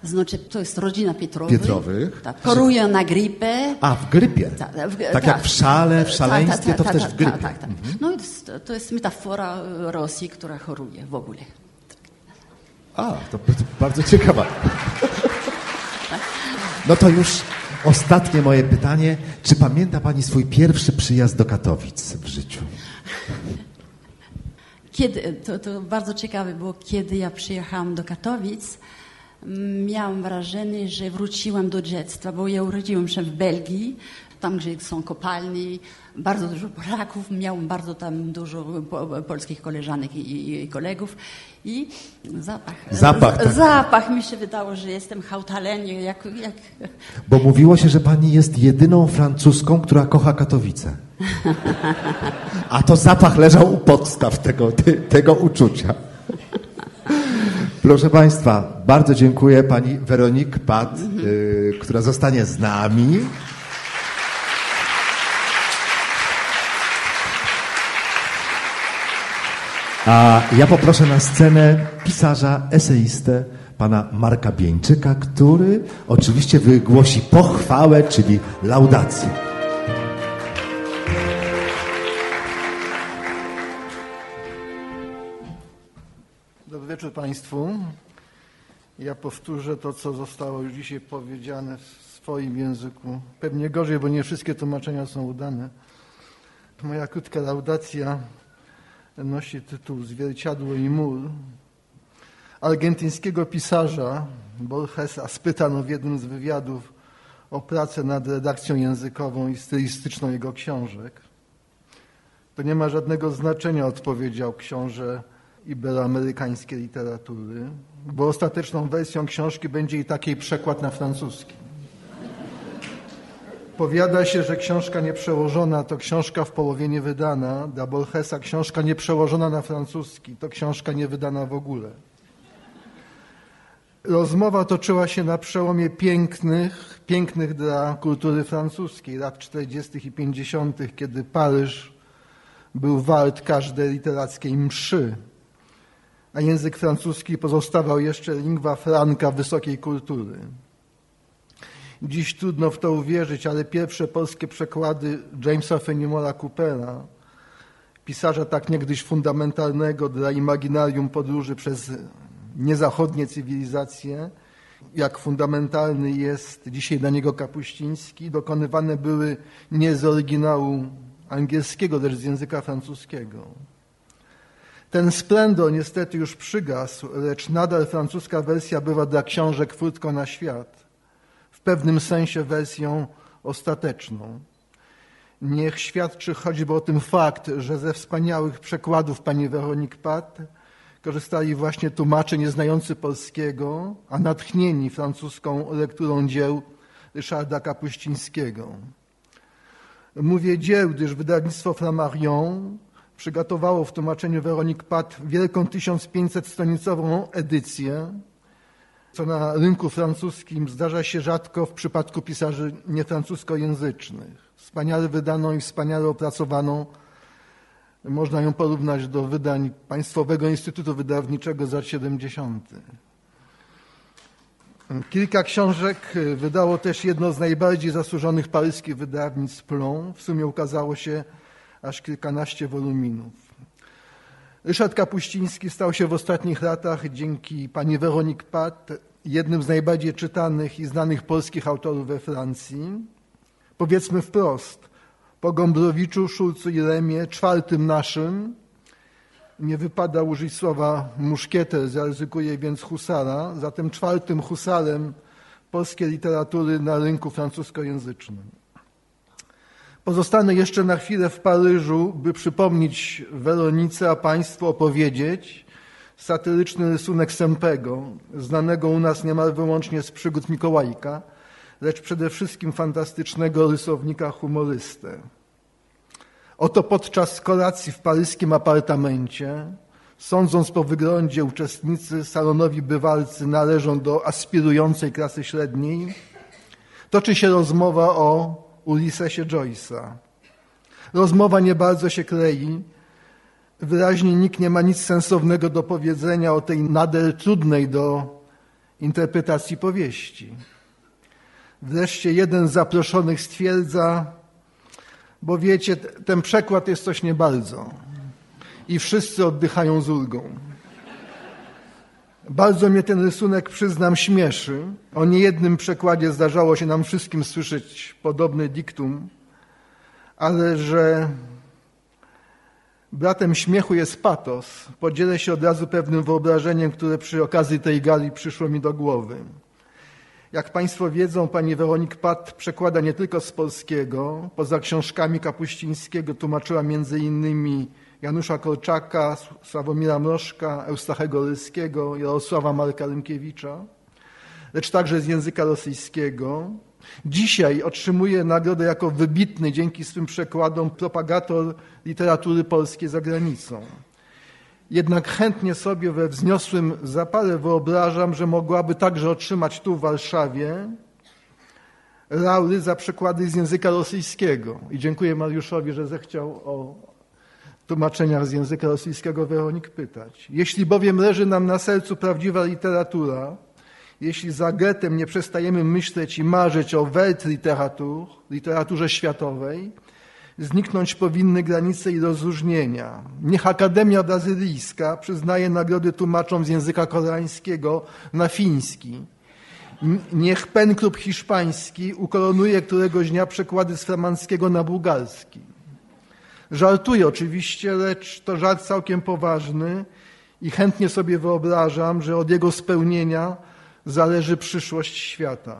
Znaczy, to jest rodzina Pietrowych. Pietrowych. Tak, chorują na gripę. A, w grypie. Tak, w- Tak tak. jak w szale, w Tak, szaleństwie, tak, to tak, też tak, w grypie. Tak, tak, tak. No i to jest, to jest metafora e, Rosji, która choruje w ogóle. A, to bardzo ciekawa. No to już ostatnie moje pytanie. Czy pamięta Pani swój pierwszy przyjazd do Katowic w życiu? Kiedy, to, to bardzo ciekawe było, kiedy ja przyjechałam do Katowic, miałam wrażenie, że wróciłam do dziecka, bo ja urodziłam się w Belgii, tam gdzie są kopalnie, bardzo dużo Polaków, miałam bardzo tam dużo po, polskich koleżanek i, i kolegów i zapach. Zapach, tak. Zapach mi się wydało, że jestem hałtalenie, jak, jak Bo mówiło się, że Pani jest jedyną francuską, która kocha Katowice. A to zapach leżał u podstaw tego, tego uczucia. Proszę Państwa, bardzo dziękuję Pani Weronik Pat, y, która zostanie z nami. A ja poproszę na scenę pisarza, eseistę, pana Marka Bieńczyka, który oczywiście wygłosi pochwałę, czyli laudację. Wieczór Państwu. Ja powtórzę to, co zostało już dzisiaj powiedziane w swoim języku. Pewnie gorzej, bo nie wszystkie tłumaczenia są udane. Moja krótka laudacja nosi tytuł Zwierciadło i mur. Argentyńskiego pisarza Borgesa spytano w jednym z wywiadów o pracę nad redakcją językową i stylistyczną jego książek. To nie ma żadnego znaczenia, odpowiedział książę iberoamerykańskiej literatury, bo ostateczną wersją książki będzie i takiej przekład na francuski. Powiada się, że książka nieprzełożona to książka w połowie niewydana. Dla Borgesa książka nieprzełożona na francuski to książka niewydana w ogóle. Rozmowa toczyła się na przełomie pięknych, pięknych dla kultury francuskiej lat 40. i 50., kiedy Paryż był wart każdej literackiej mszy, a język francuski pozostawał jeszcze lingua franca wysokiej kultury. Dziś trudno w to uwierzyć, ale pierwsze polskie przekłady Jamesa Fenimora Coopera, pisarza tak niegdyś fundamentalnego dla imaginarium podróży przez niezachodnie cywilizacje, jak fundamentalny jest dzisiaj dla niego Kapuściński, dokonywane były nie z oryginału angielskiego, lecz z języka francuskiego. Ten splendor niestety już przygasł, lecz nadal francuska wersja bywa dla książek furtką na świat, w pewnym sensie wersją ostateczną. Niech świadczy choćby o tym fakt, że ze wspaniałych przekładów pani Weronik Pat korzystali właśnie tłumacze nieznający polskiego, a natchnieni francuską lekturą dzieł Ryszarda Kapuścińskiego. Mówię dzieł, gdyż wydawnictwo Flammarion przygotowało w tłumaczeniu Weronik Pat wielką 1500-stronicową edycję, co na rynku francuskim zdarza się rzadko w przypadku pisarzy niefrancuskojęzycznych. Wspaniale wydaną i wspaniale opracowaną. Można ją porównać do wydań Państwowego Instytutu Wydawniczego z lat 70. Kilka książek wydało też jedno z najbardziej zasłużonych paryskich wydawnictw Plon. W sumie ukazało się aż kilkanaście woluminów. Ryszard Kapuściński stał się w ostatnich latach dzięki pani Weronik Pat jednym z najbardziej czytanych i znanych polskich autorów we Francji. Powiedzmy wprost, po Gombrowiczu, Szulcu i Lemie, czwartym naszym, nie wypada użyć słowa muszkieter, zaryzykuję więc husara, zatem czwartym husarem polskiej literatury na rynku francuskojęzycznym. Pozostanę jeszcze na chwilę w Paryżu, by przypomnieć Weronice, a Państwu opowiedzieć satyryczny rysunek Sempego, znanego u nas niemal wyłącznie z przygód Mikołajka, lecz przede wszystkim fantastycznego rysownika humorystę. Oto podczas kolacji w paryskim apartamencie, sądząc po wyglądzie uczestnicy salonowi bywalcy należą do aspirującej klasy średniej, toczy się rozmowa o Ulyssesie Joyce'a. Rozmowa nie bardzo się klei. Wyraźnie nikt nie ma nic sensownego do powiedzenia o tej nader trudnej do interpretacji powieści. Wreszcie jeden z zaproszonych stwierdza, bo wiecie, ten przekład jest coś nie bardzo. I wszyscy oddychają z ulgą. Bardzo mnie ten rysunek, przyznam, śmieszy. O niejednym przekładzie zdarzało się nam wszystkim słyszeć podobny diktum, ale że bratem śmiechu jest patos, podzielę się od razu pewnym wyobrażeniem, które przy okazji tej gali przyszło mi do głowy. Jak Państwo wiedzą, pani Weronik Pat przekłada nie tylko z polskiego. Poza książkami Kapuścińskiego tłumaczyła między innymi Janusza Korczaka, Sławomira Mrożka, Eustachego Ryskiego, Jarosława Marka Rymkiewicza, lecz także z języka rosyjskiego. Dzisiaj otrzymuje nagrodę jako wybitny dzięki swym przekładom propagator literatury polskiej za granicą. Jednak chętnie sobie we wzniosłym zapale wyobrażam, że mogłaby także otrzymać tu w Warszawie laury za przekłady z języka rosyjskiego. I dziękuję Mariuszowi, że zechciał o tłumaczeniach z języka rosyjskiego Weronik pytać. Jeśli bowiem leży nam na sercu prawdziwa literatura, jeśli za Getem nie przestajemy myśleć i marzyć o Weltliteratur, literaturze światowej, zniknąć powinny granice i rozróżnienia. Niech Akademia Brazylijska przyznaje nagrody tłumaczom z języka koreańskiego na fiński. Niech Pen Klub Hiszpański ukoronuje któregoś dnia przekłady z flamandzkiego na bułgarski. Żartuję oczywiście, lecz to żart całkiem poważny i chętnie sobie wyobrażam, że od jego spełnienia zależy przyszłość świata.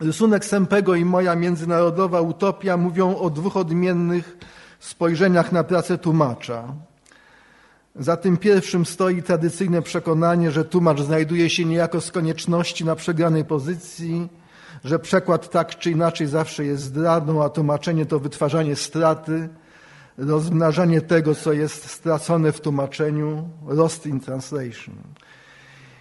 Rysunek Sempego i moja międzynarodowa utopia mówią o dwóch odmiennych spojrzeniach na pracę tłumacza. Za tym pierwszym stoi tradycyjne przekonanie, że tłumacz znajduje się niejako z konieczności na przegranej pozycji, że przekład tak czy inaczej zawsze jest zdradą, a tłumaczenie to wytwarzanie straty, rozmnażanie tego, co jest stracone w tłumaczeniu, lost in translation.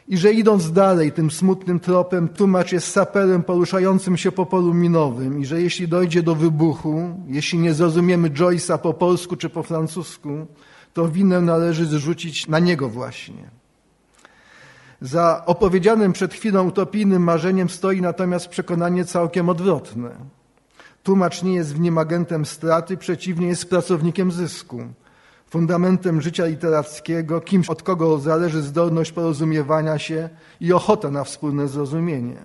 I że idąc dalej tym smutnym tropem, tłumacz jest saperem poruszającym się po polu minowym i że jeśli dojdzie do wybuchu, jeśli nie zrozumiemy Joyce'a po polsku czy po francusku, to winę należy zrzucić na niego właśnie. Za opowiedzianym przed chwilą utopijnym marzeniem stoi natomiast przekonanie całkiem odwrotne. Tłumacz nie jest w nim agentem straty, przeciwnie jest pracownikiem zysku fundamentem życia literackiego, kimś, od kogo zależy zdolność porozumiewania się i ochota na wspólne zrozumienie.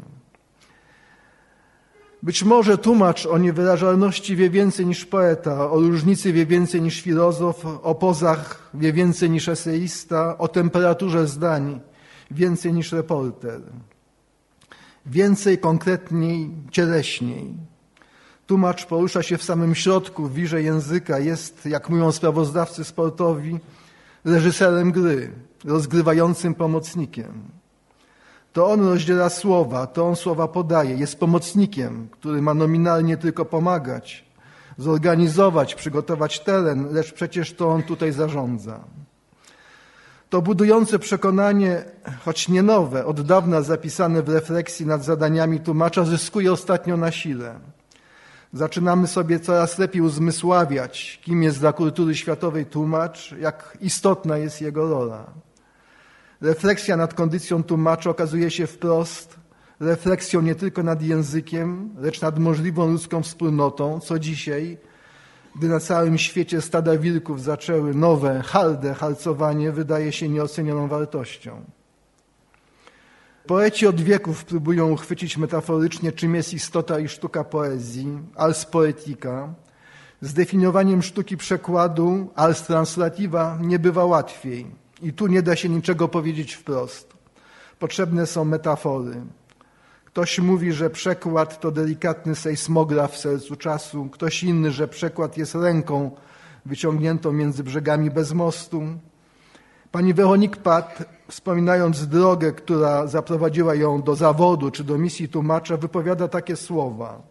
Być może tłumacz o niewyrażalności wie więcej niż poeta, o różnicy wie więcej niż filozof, o pozach wie więcej niż eseista, o temperaturze zdań więcej niż reporter. Więcej, konkretniej, cieleśniej. Tłumacz porusza się w samym środku, w wirze języka, jest, jak mówią sprawozdawcy sportowi, reżyserem gry, rozgrywającym pomocnikiem. To on rozdziela słowa, to on słowa podaje, jest pomocnikiem, który ma nominalnie tylko pomagać, zorganizować, przygotować teren, lecz przecież to on tutaj zarządza. To budujące przekonanie, choć nie nowe, od dawna zapisane w refleksji nad zadaniami tłumacza, zyskuje ostatnio na sile. Zaczynamy sobie coraz lepiej uzmysławiać, kim jest dla kultury światowej tłumacz, jak istotna jest jego rola. Refleksja nad kondycją tłumacza okazuje się wprost refleksją nie tylko nad językiem, lecz nad możliwą ludzką wspólnotą, co dzisiaj gdy na całym świecie stada wilków zaczęły nowe, harde harcowanie, wydaje się nieocenioną wartością. Poeci od wieków próbują uchwycić metaforycznie, czym jest istota i sztuka poezji, ars poetica. Zdefiniowaniem sztuki przekładu, ars translativa, nie bywa łatwiej. I tu nie da się niczego powiedzieć wprost. Potrzebne są metafory. Ktoś mówi, że przekład to delikatny sejsmograf w sercu czasu, ktoś inny, że przekład jest ręką wyciągniętą między brzegami bez mostu. Pani Weronik Pat, wspominając drogę, która zaprowadziła ją do zawodu czy do misji tłumacza, wypowiada takie słowa.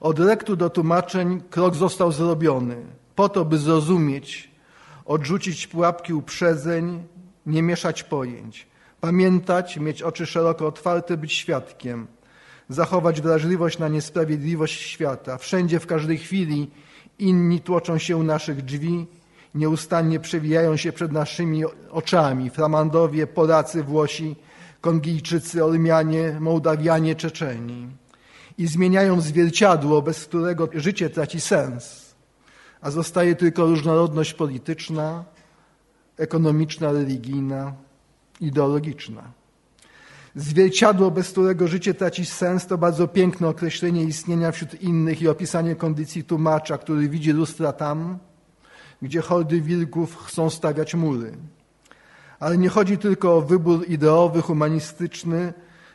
Od rektu do tłumaczeń krok został zrobiony, po to, by zrozumieć, odrzucić pułapki uprzedzeń, nie mieszać pojęć. Pamiętać, mieć oczy szeroko otwarte, być świadkiem, zachować wrażliwość na niesprawiedliwość świata. Wszędzie, w każdej chwili inni tłoczą się u naszych drzwi, nieustannie przewijają się przed naszymi oczami. Flamandowie, Polacy, Włosi, Kongijczycy, Ormianie, Mołdawianie, Czeczeni. I zmieniają zwierciadło, bez którego życie traci sens, a zostaje tylko różnorodność polityczna, ekonomiczna, religijna, ideologiczna. Zwierciadło, bez którego życie traci sens, to bardzo piękne określenie istnienia wśród innych i opisanie kondycji tłumacza, który widzi lustra tam, gdzie hordy wilków chcą stawiać mury. Ale nie chodzi tylko o wybór ideowy, humanistyczny,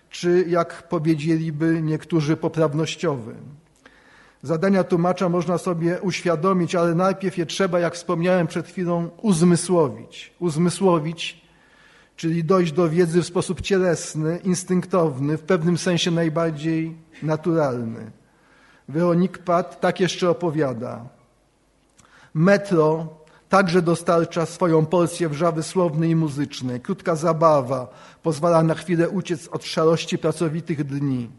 czy jak powiedzieliby niektórzy poprawnościowy. Zadania tłumacza można sobie uświadomić, ale najpierw je trzeba, jak wspomniałem przed chwilą, uzmysłowić. Uzmysłowić, czyli dojść do wiedzy w sposób cielesny, instynktowny, w pewnym sensie najbardziej naturalny. Weronik Pat tak jeszcze opowiada. Metro także dostarcza swoją porcję wrzawy słownej i muzycznej. Krótka zabawa pozwala na chwilę uciec od szarości pracowitych dni.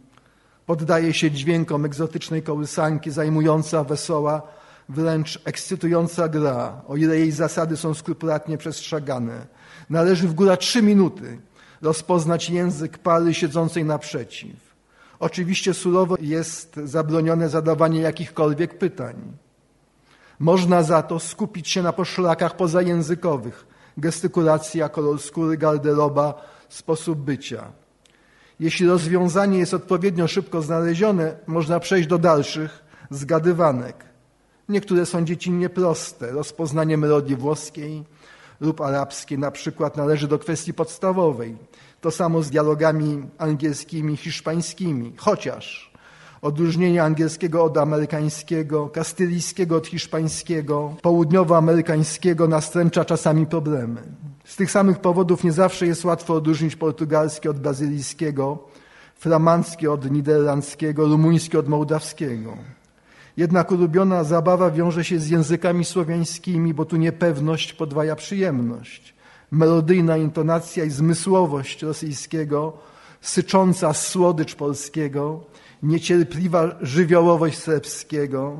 Poddaje się dźwiękom egzotycznej kołysanki, zajmująca, wesoła, wręcz ekscytująca gra, o ile jej zasady są skrupulatnie przestrzegane. Należy w góra trzy minuty rozpoznać język pary siedzącej naprzeciw. Oczywiście surowo jest zabronione zadawanie jakichkolwiek pytań. Można za to skupić się na poszlakach pozajęzykowych, gestykulacja, kolor skóry, garderoba, sposób bycia. Jeśli rozwiązanie jest odpowiednio szybko znalezione, można przejść do dalszych zgadywanek. Niektóre są dziecinnie proste. Rozpoznanie melodii włoskiej lub arabskiej na przykład należy do kwestii podstawowej. To samo z dialogami angielskimi, hiszpańskimi. Chociaż odróżnienie angielskiego od amerykańskiego, kastylijskiego od hiszpańskiego, południowoamerykańskiego nastręcza czasami problemy. Z tych samych powodów nie zawsze jest łatwo odróżnić portugalskie od brazylijskiego, flamandzkie od niderlandzkiego, rumuńskie od mołdawskiego. Jednak ulubiona zabawa wiąże się z językami słowiańskimi, bo tu niepewność podwaja przyjemność. Melodyjna intonacja i zmysłowość rosyjskiego, sycząca słodycz polskiego, niecierpliwa żywiołowość serbskiego.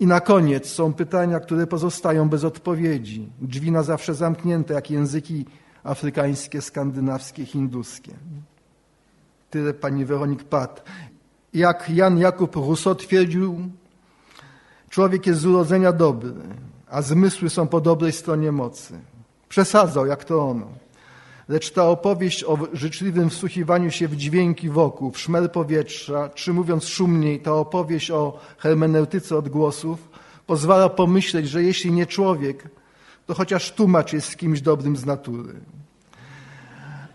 I na koniec są pytania, które pozostają bez odpowiedzi. Drzwi na zawsze zamknięte, jak języki afrykańskie, skandynawskie, hinduskie. Tyle pani Weronik Pat. Jak Jan Jakub Rousseau twierdził, człowiek jest z urodzenia dobry, a zmysły są po dobrej stronie mocy. Przesadzał, jak to ono. Lecz ta opowieść o życzliwym wsłuchiwaniu się w dźwięki wokół, w szmer powietrza, czy mówiąc szumniej, ta opowieść o hermeneutyce odgłosów, pozwala pomyśleć, że jeśli nie człowiek, to chociaż tłumacz jest kimś dobrym z natury.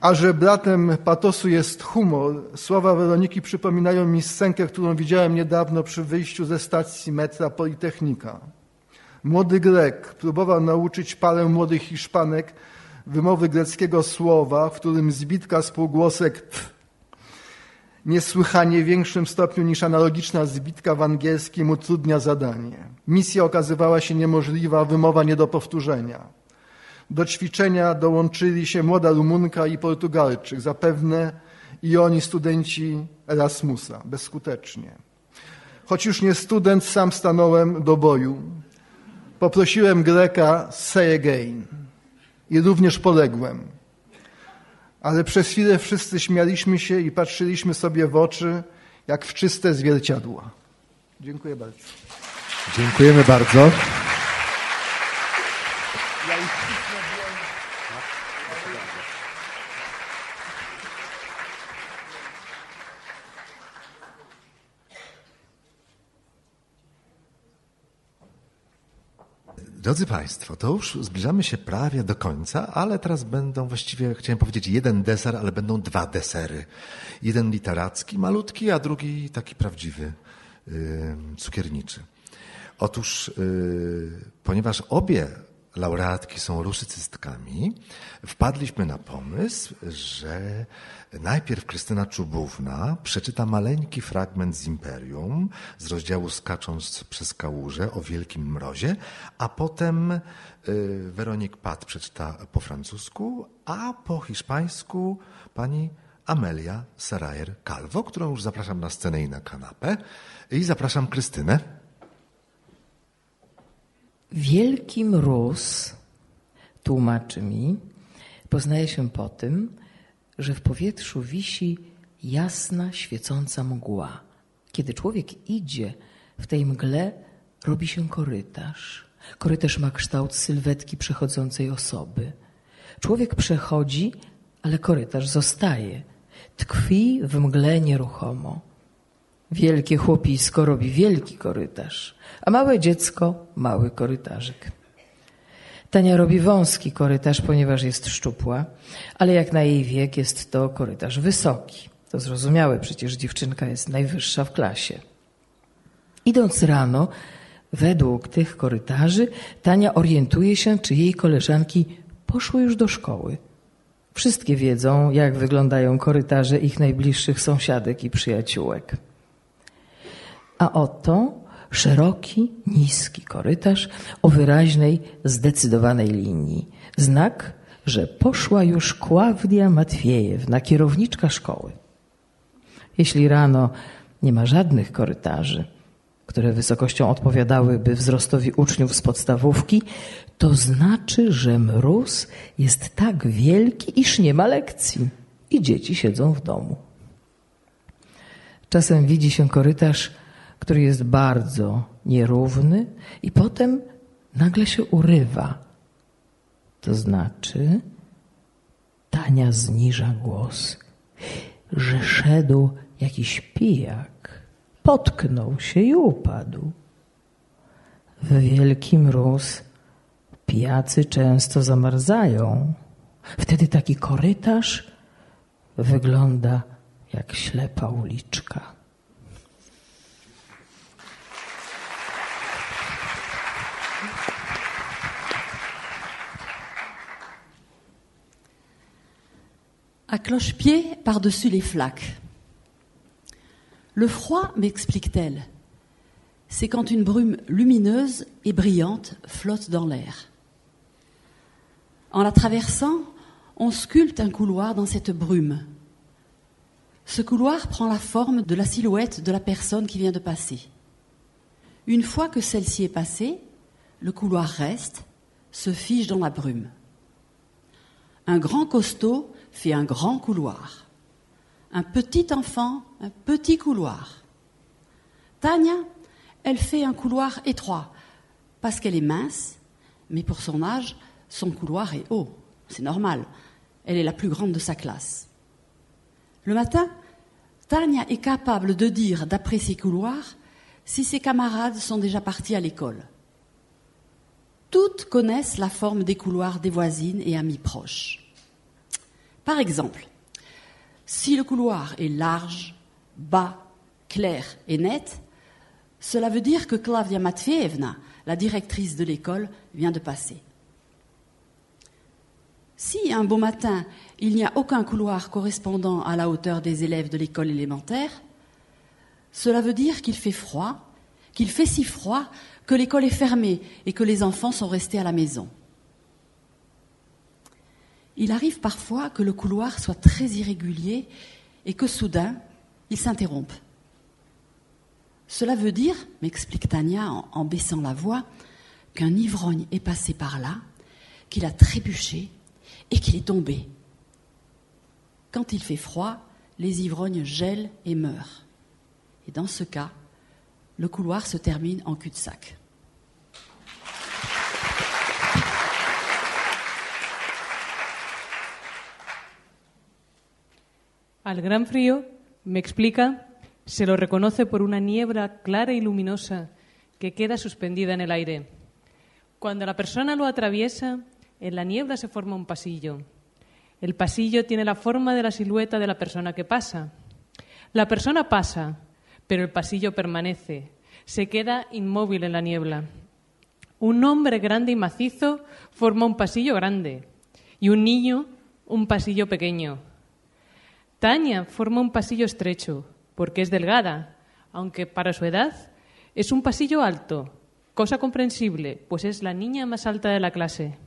A że bratem patosu jest humor, słowa Weroniki przypominają mi scenkę, którą widziałem niedawno przy wyjściu ze stacji metra Politechnika. Młody Grek próbował nauczyć parę młodych Hiszpanek wymowy greckiego słowa, w którym zbitka spółgłosek t niesłychanie większym stopniu niż analogiczna zbitka w angielskim utrudnia zadanie. Misja okazywała się niemożliwa, wymowa nie do powtórzenia. Do ćwiczenia dołączyli się młoda Rumunka i Portugalczyk, zapewne i oni studenci Erasmusa, bezskutecznie. Choć już nie student, sam stanąłem do boju. Poprosiłem Greka say again i również poległem. Ale przez chwilę wszyscy śmialiśmy się i patrzyliśmy sobie w oczy, jak w czyste zwierciadła. Dziękuję bardzo. Dziękujemy bardzo. Drodzy Państwo, to już zbliżamy się prawie do końca, ale teraz będą właściwie, chciałem powiedzieć jeden deser, ale będą dwa desery. Jeden literacki, malutki, a drugi taki prawdziwy, cukierniczy. Otóż, yy, ponieważ obie laureatki są rusycystkami, wpadliśmy na pomysł, że najpierw Krystyna Czubówna przeczyta maleńki fragment z Imperium, z rozdziału Skacząc przez kałużę o wielkim mrozie, a potem y, Weronik Pat przeczyta po francusku, a po hiszpańsku pani Amelia Sarajer Calvo, którą już zapraszam na scenę i na kanapę. I zapraszam Krystynę. Wielki mróz, tłumaczy mi, poznaje się po tym, że w powietrzu wisi jasna, świecąca mgła. Kiedy człowiek idzie w tej mgle, robi się korytarz. Korytarz ma kształt sylwetki przechodzącej osoby. Człowiek przechodzi, ale korytarz zostaje. Tkwi w mgle nieruchomo. Wielkie chłopisko robi wielki korytarz, a małe dziecko mały korytarzyk. Tania robi wąski korytarz, ponieważ jest szczupła, ale jak na jej wiek jest to korytarz wysoki. To zrozumiałe, przecież dziewczynka jest najwyższa w klasie. Idąc rano, według tych korytarzy, Tania orientuje się, czy jej koleżanki poszły już do szkoły. Wszystkie wiedzą, jak wyglądają korytarze ich najbliższych sąsiadek i przyjaciółek. A oto szeroki, niski korytarz o wyraźnej, zdecydowanej linii. Znak, że poszła już Kławdia Matwiejewna, kierowniczka szkoły. Jeśli rano nie ma żadnych korytarzy, które wysokością odpowiadałyby wzrostowi uczniów z podstawówki, to znaczy, że mróz jest tak wielki, iż nie ma lekcji i dzieci siedzą w domu. Czasem widzi się korytarz który jest bardzo nierówny i potem nagle się urywa. To znaczy, Tania zniża głos, że szedł jakiś pijak, potknął się i upadł. W wielki mróz pijacy często zamarzają. Wtedy taki korytarz wygląda jak ślepa uliczka. À cloche-pied par-dessus les flaques. Le froid, m'explique-t-elle, c'est quand une brume lumineuse et brillante flotte dans l'air. En la traversant, on sculpte un couloir dans cette brume. Ce couloir prend la forme de la silhouette de la personne qui vient de passer. Une fois que celle-ci est passée, le couloir reste, se fige dans la brume. Un grand costaud fait un grand couloir. Un petit enfant, un petit couloir. Tania, elle fait un couloir étroit, parce qu'elle est mince, mais pour son âge, son couloir est haut. C'est normal. Elle est la plus grande de sa classe. Le matin, Tania est capable de dire, d'après ses couloirs, si ses camarades sont déjà partis à l'école. Toutes connaissent la forme des couloirs des voisines et amis proches. Par exemple, si le couloir est large, bas, clair et net, cela veut dire que Klavia Matveevna, la directrice de l'école, vient de passer. Si un beau matin, il n'y a aucun couloir correspondant à la hauteur des élèves de l'école élémentaire, cela veut dire qu'il fait froid, qu'il fait si froid que l'école est fermée et que les enfants sont restés à la maison. Il arrive parfois que le couloir soit très irrégulier et que soudain, il s'interrompe. Cela veut dire, m'explique Tania en, baissant la voix, qu'un ivrogne est passé par là, qu'il a trébuché et qu'il est tombé. Quand il fait froid, les ivrognes gèlent et meurent. Et dans ce cas, le couloir se termine en cul-de-sac. Al gran frío, me explica, se lo reconoce por una niebla clara y luminosa que queda suspendida en el aire. Cuando la persona lo atraviesa, en la niebla se forma un pasillo. El pasillo tiene la forma de la silueta de la persona que pasa. La persona pasa, pero el pasillo permanece, se queda inmóvil en la niebla. Un hombre grande y macizo forma un pasillo grande y un niño un pasillo pequeño. Tania forma un pasillo estrecho porque es delgada, aunque para su edad es un pasillo alto, cosa comprensible, pues es la niña más alta de la clase.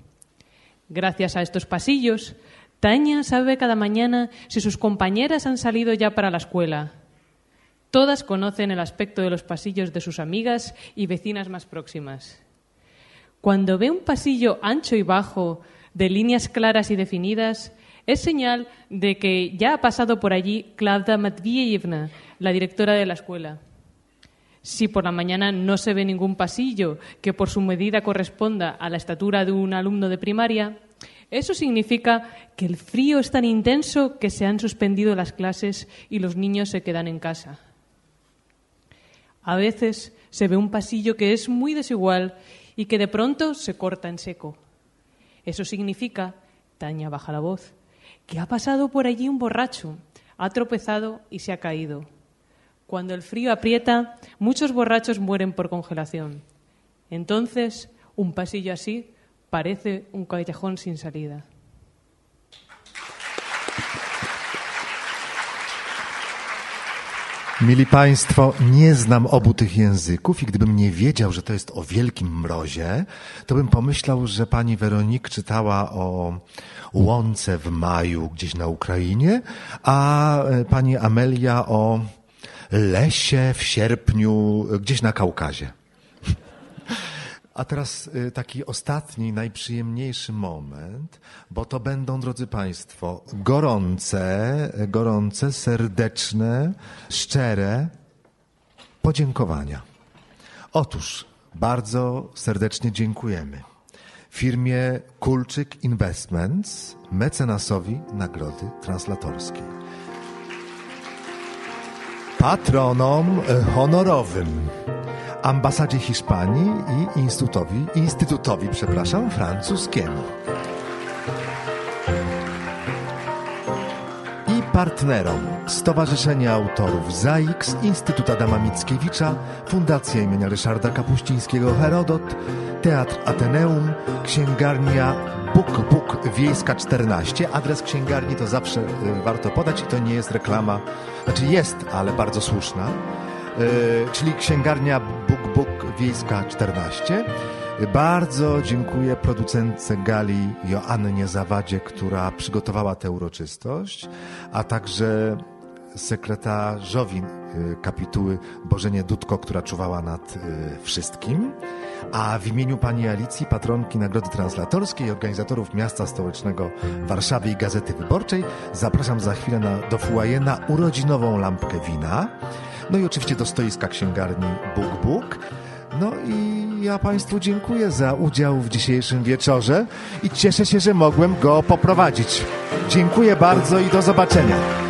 Gracias a estos pasillos, Tania sabe cada mañana si sus compañeras han salido ya para la escuela. Todas conocen el aspecto de los pasillos de sus amigas y vecinas más próximas. Cuando ve un pasillo ancho y bajo, de líneas claras y definidas, es señal de que ya ha pasado por allí Klavda Matvievna, la directora de la escuela. Si por la mañana no se ve ningún pasillo que por su medida corresponda a la estatura de un alumno de primaria, eso significa que el frío es tan intenso que se han suspendido las clases y los niños se quedan en casa. A veces se ve un pasillo que es muy desigual y que de pronto se corta en seco. Eso significa, Taña baja la voz, que ha pasado por allí un borracho, ha tropezado y se ha caído. Cuando el frío aprieta, muchos borrachos mueren por congelación. Entonces, un pasillo así parece un callejón sin salida. Mili Państwo, nie znam obu tych języków i gdybym nie wiedział, że to jest o wielkim mrozie, to bym pomyślał, że pani Weronik czytała o łące w maju gdzieś na Ukrainie, a e, pani Amelia o lesie w sierpniu gdzieś na Kaukazie. A teraz y, taki ostatni, najprzyjemniejszy moment, bo to będą, drodzy Państwo, gorące, gorące, serdeczne, szczere podziękowania. Otóż bardzo serdecznie dziękujemy firmie Kulczyk Investments, mecenasowi Nagrody Translatorskiej. Patronom honorowym ambasadzie Hiszpanii i instytutowi, instytutowi przepraszam, francuskiemu. I partnerom Stowarzyszenie Autorów ZAIX, Instytut Adama Mickiewicza, Fundacja imienia Ryszarda Kapuścińskiego Herodot, Teatr Ateneum, Księgarnia Buk Buk Wiejska 14. Adres księgarni to zawsze y, warto podać i to nie jest reklama, znaczy jest, ale bardzo słuszna. E, czyli księgarnia Buk Buk Wiejska 14. Bardzo dziękuję producentce Gali Joannie Zawadzie, która przygotowała tę uroczystość, a także sekretarzowi e, kapituły Bożenie Dudko, która czuwała nad e, wszystkim. A w imieniu pani Alicji, patronki Nagrody Translatorskiej i organizatorów Miasta Stołecznego Warszawy i Gazety Wyborczej, zapraszam za chwilę na, do Fuaje na urodzinową lampkę wina. No i oczywiście do stoiska księgarni Bóg Bóg. No i ja Państwu dziękuję za udział w dzisiejszym wieczorze i cieszę się, że mogłem go poprowadzić. Dziękuję bardzo i do zobaczenia.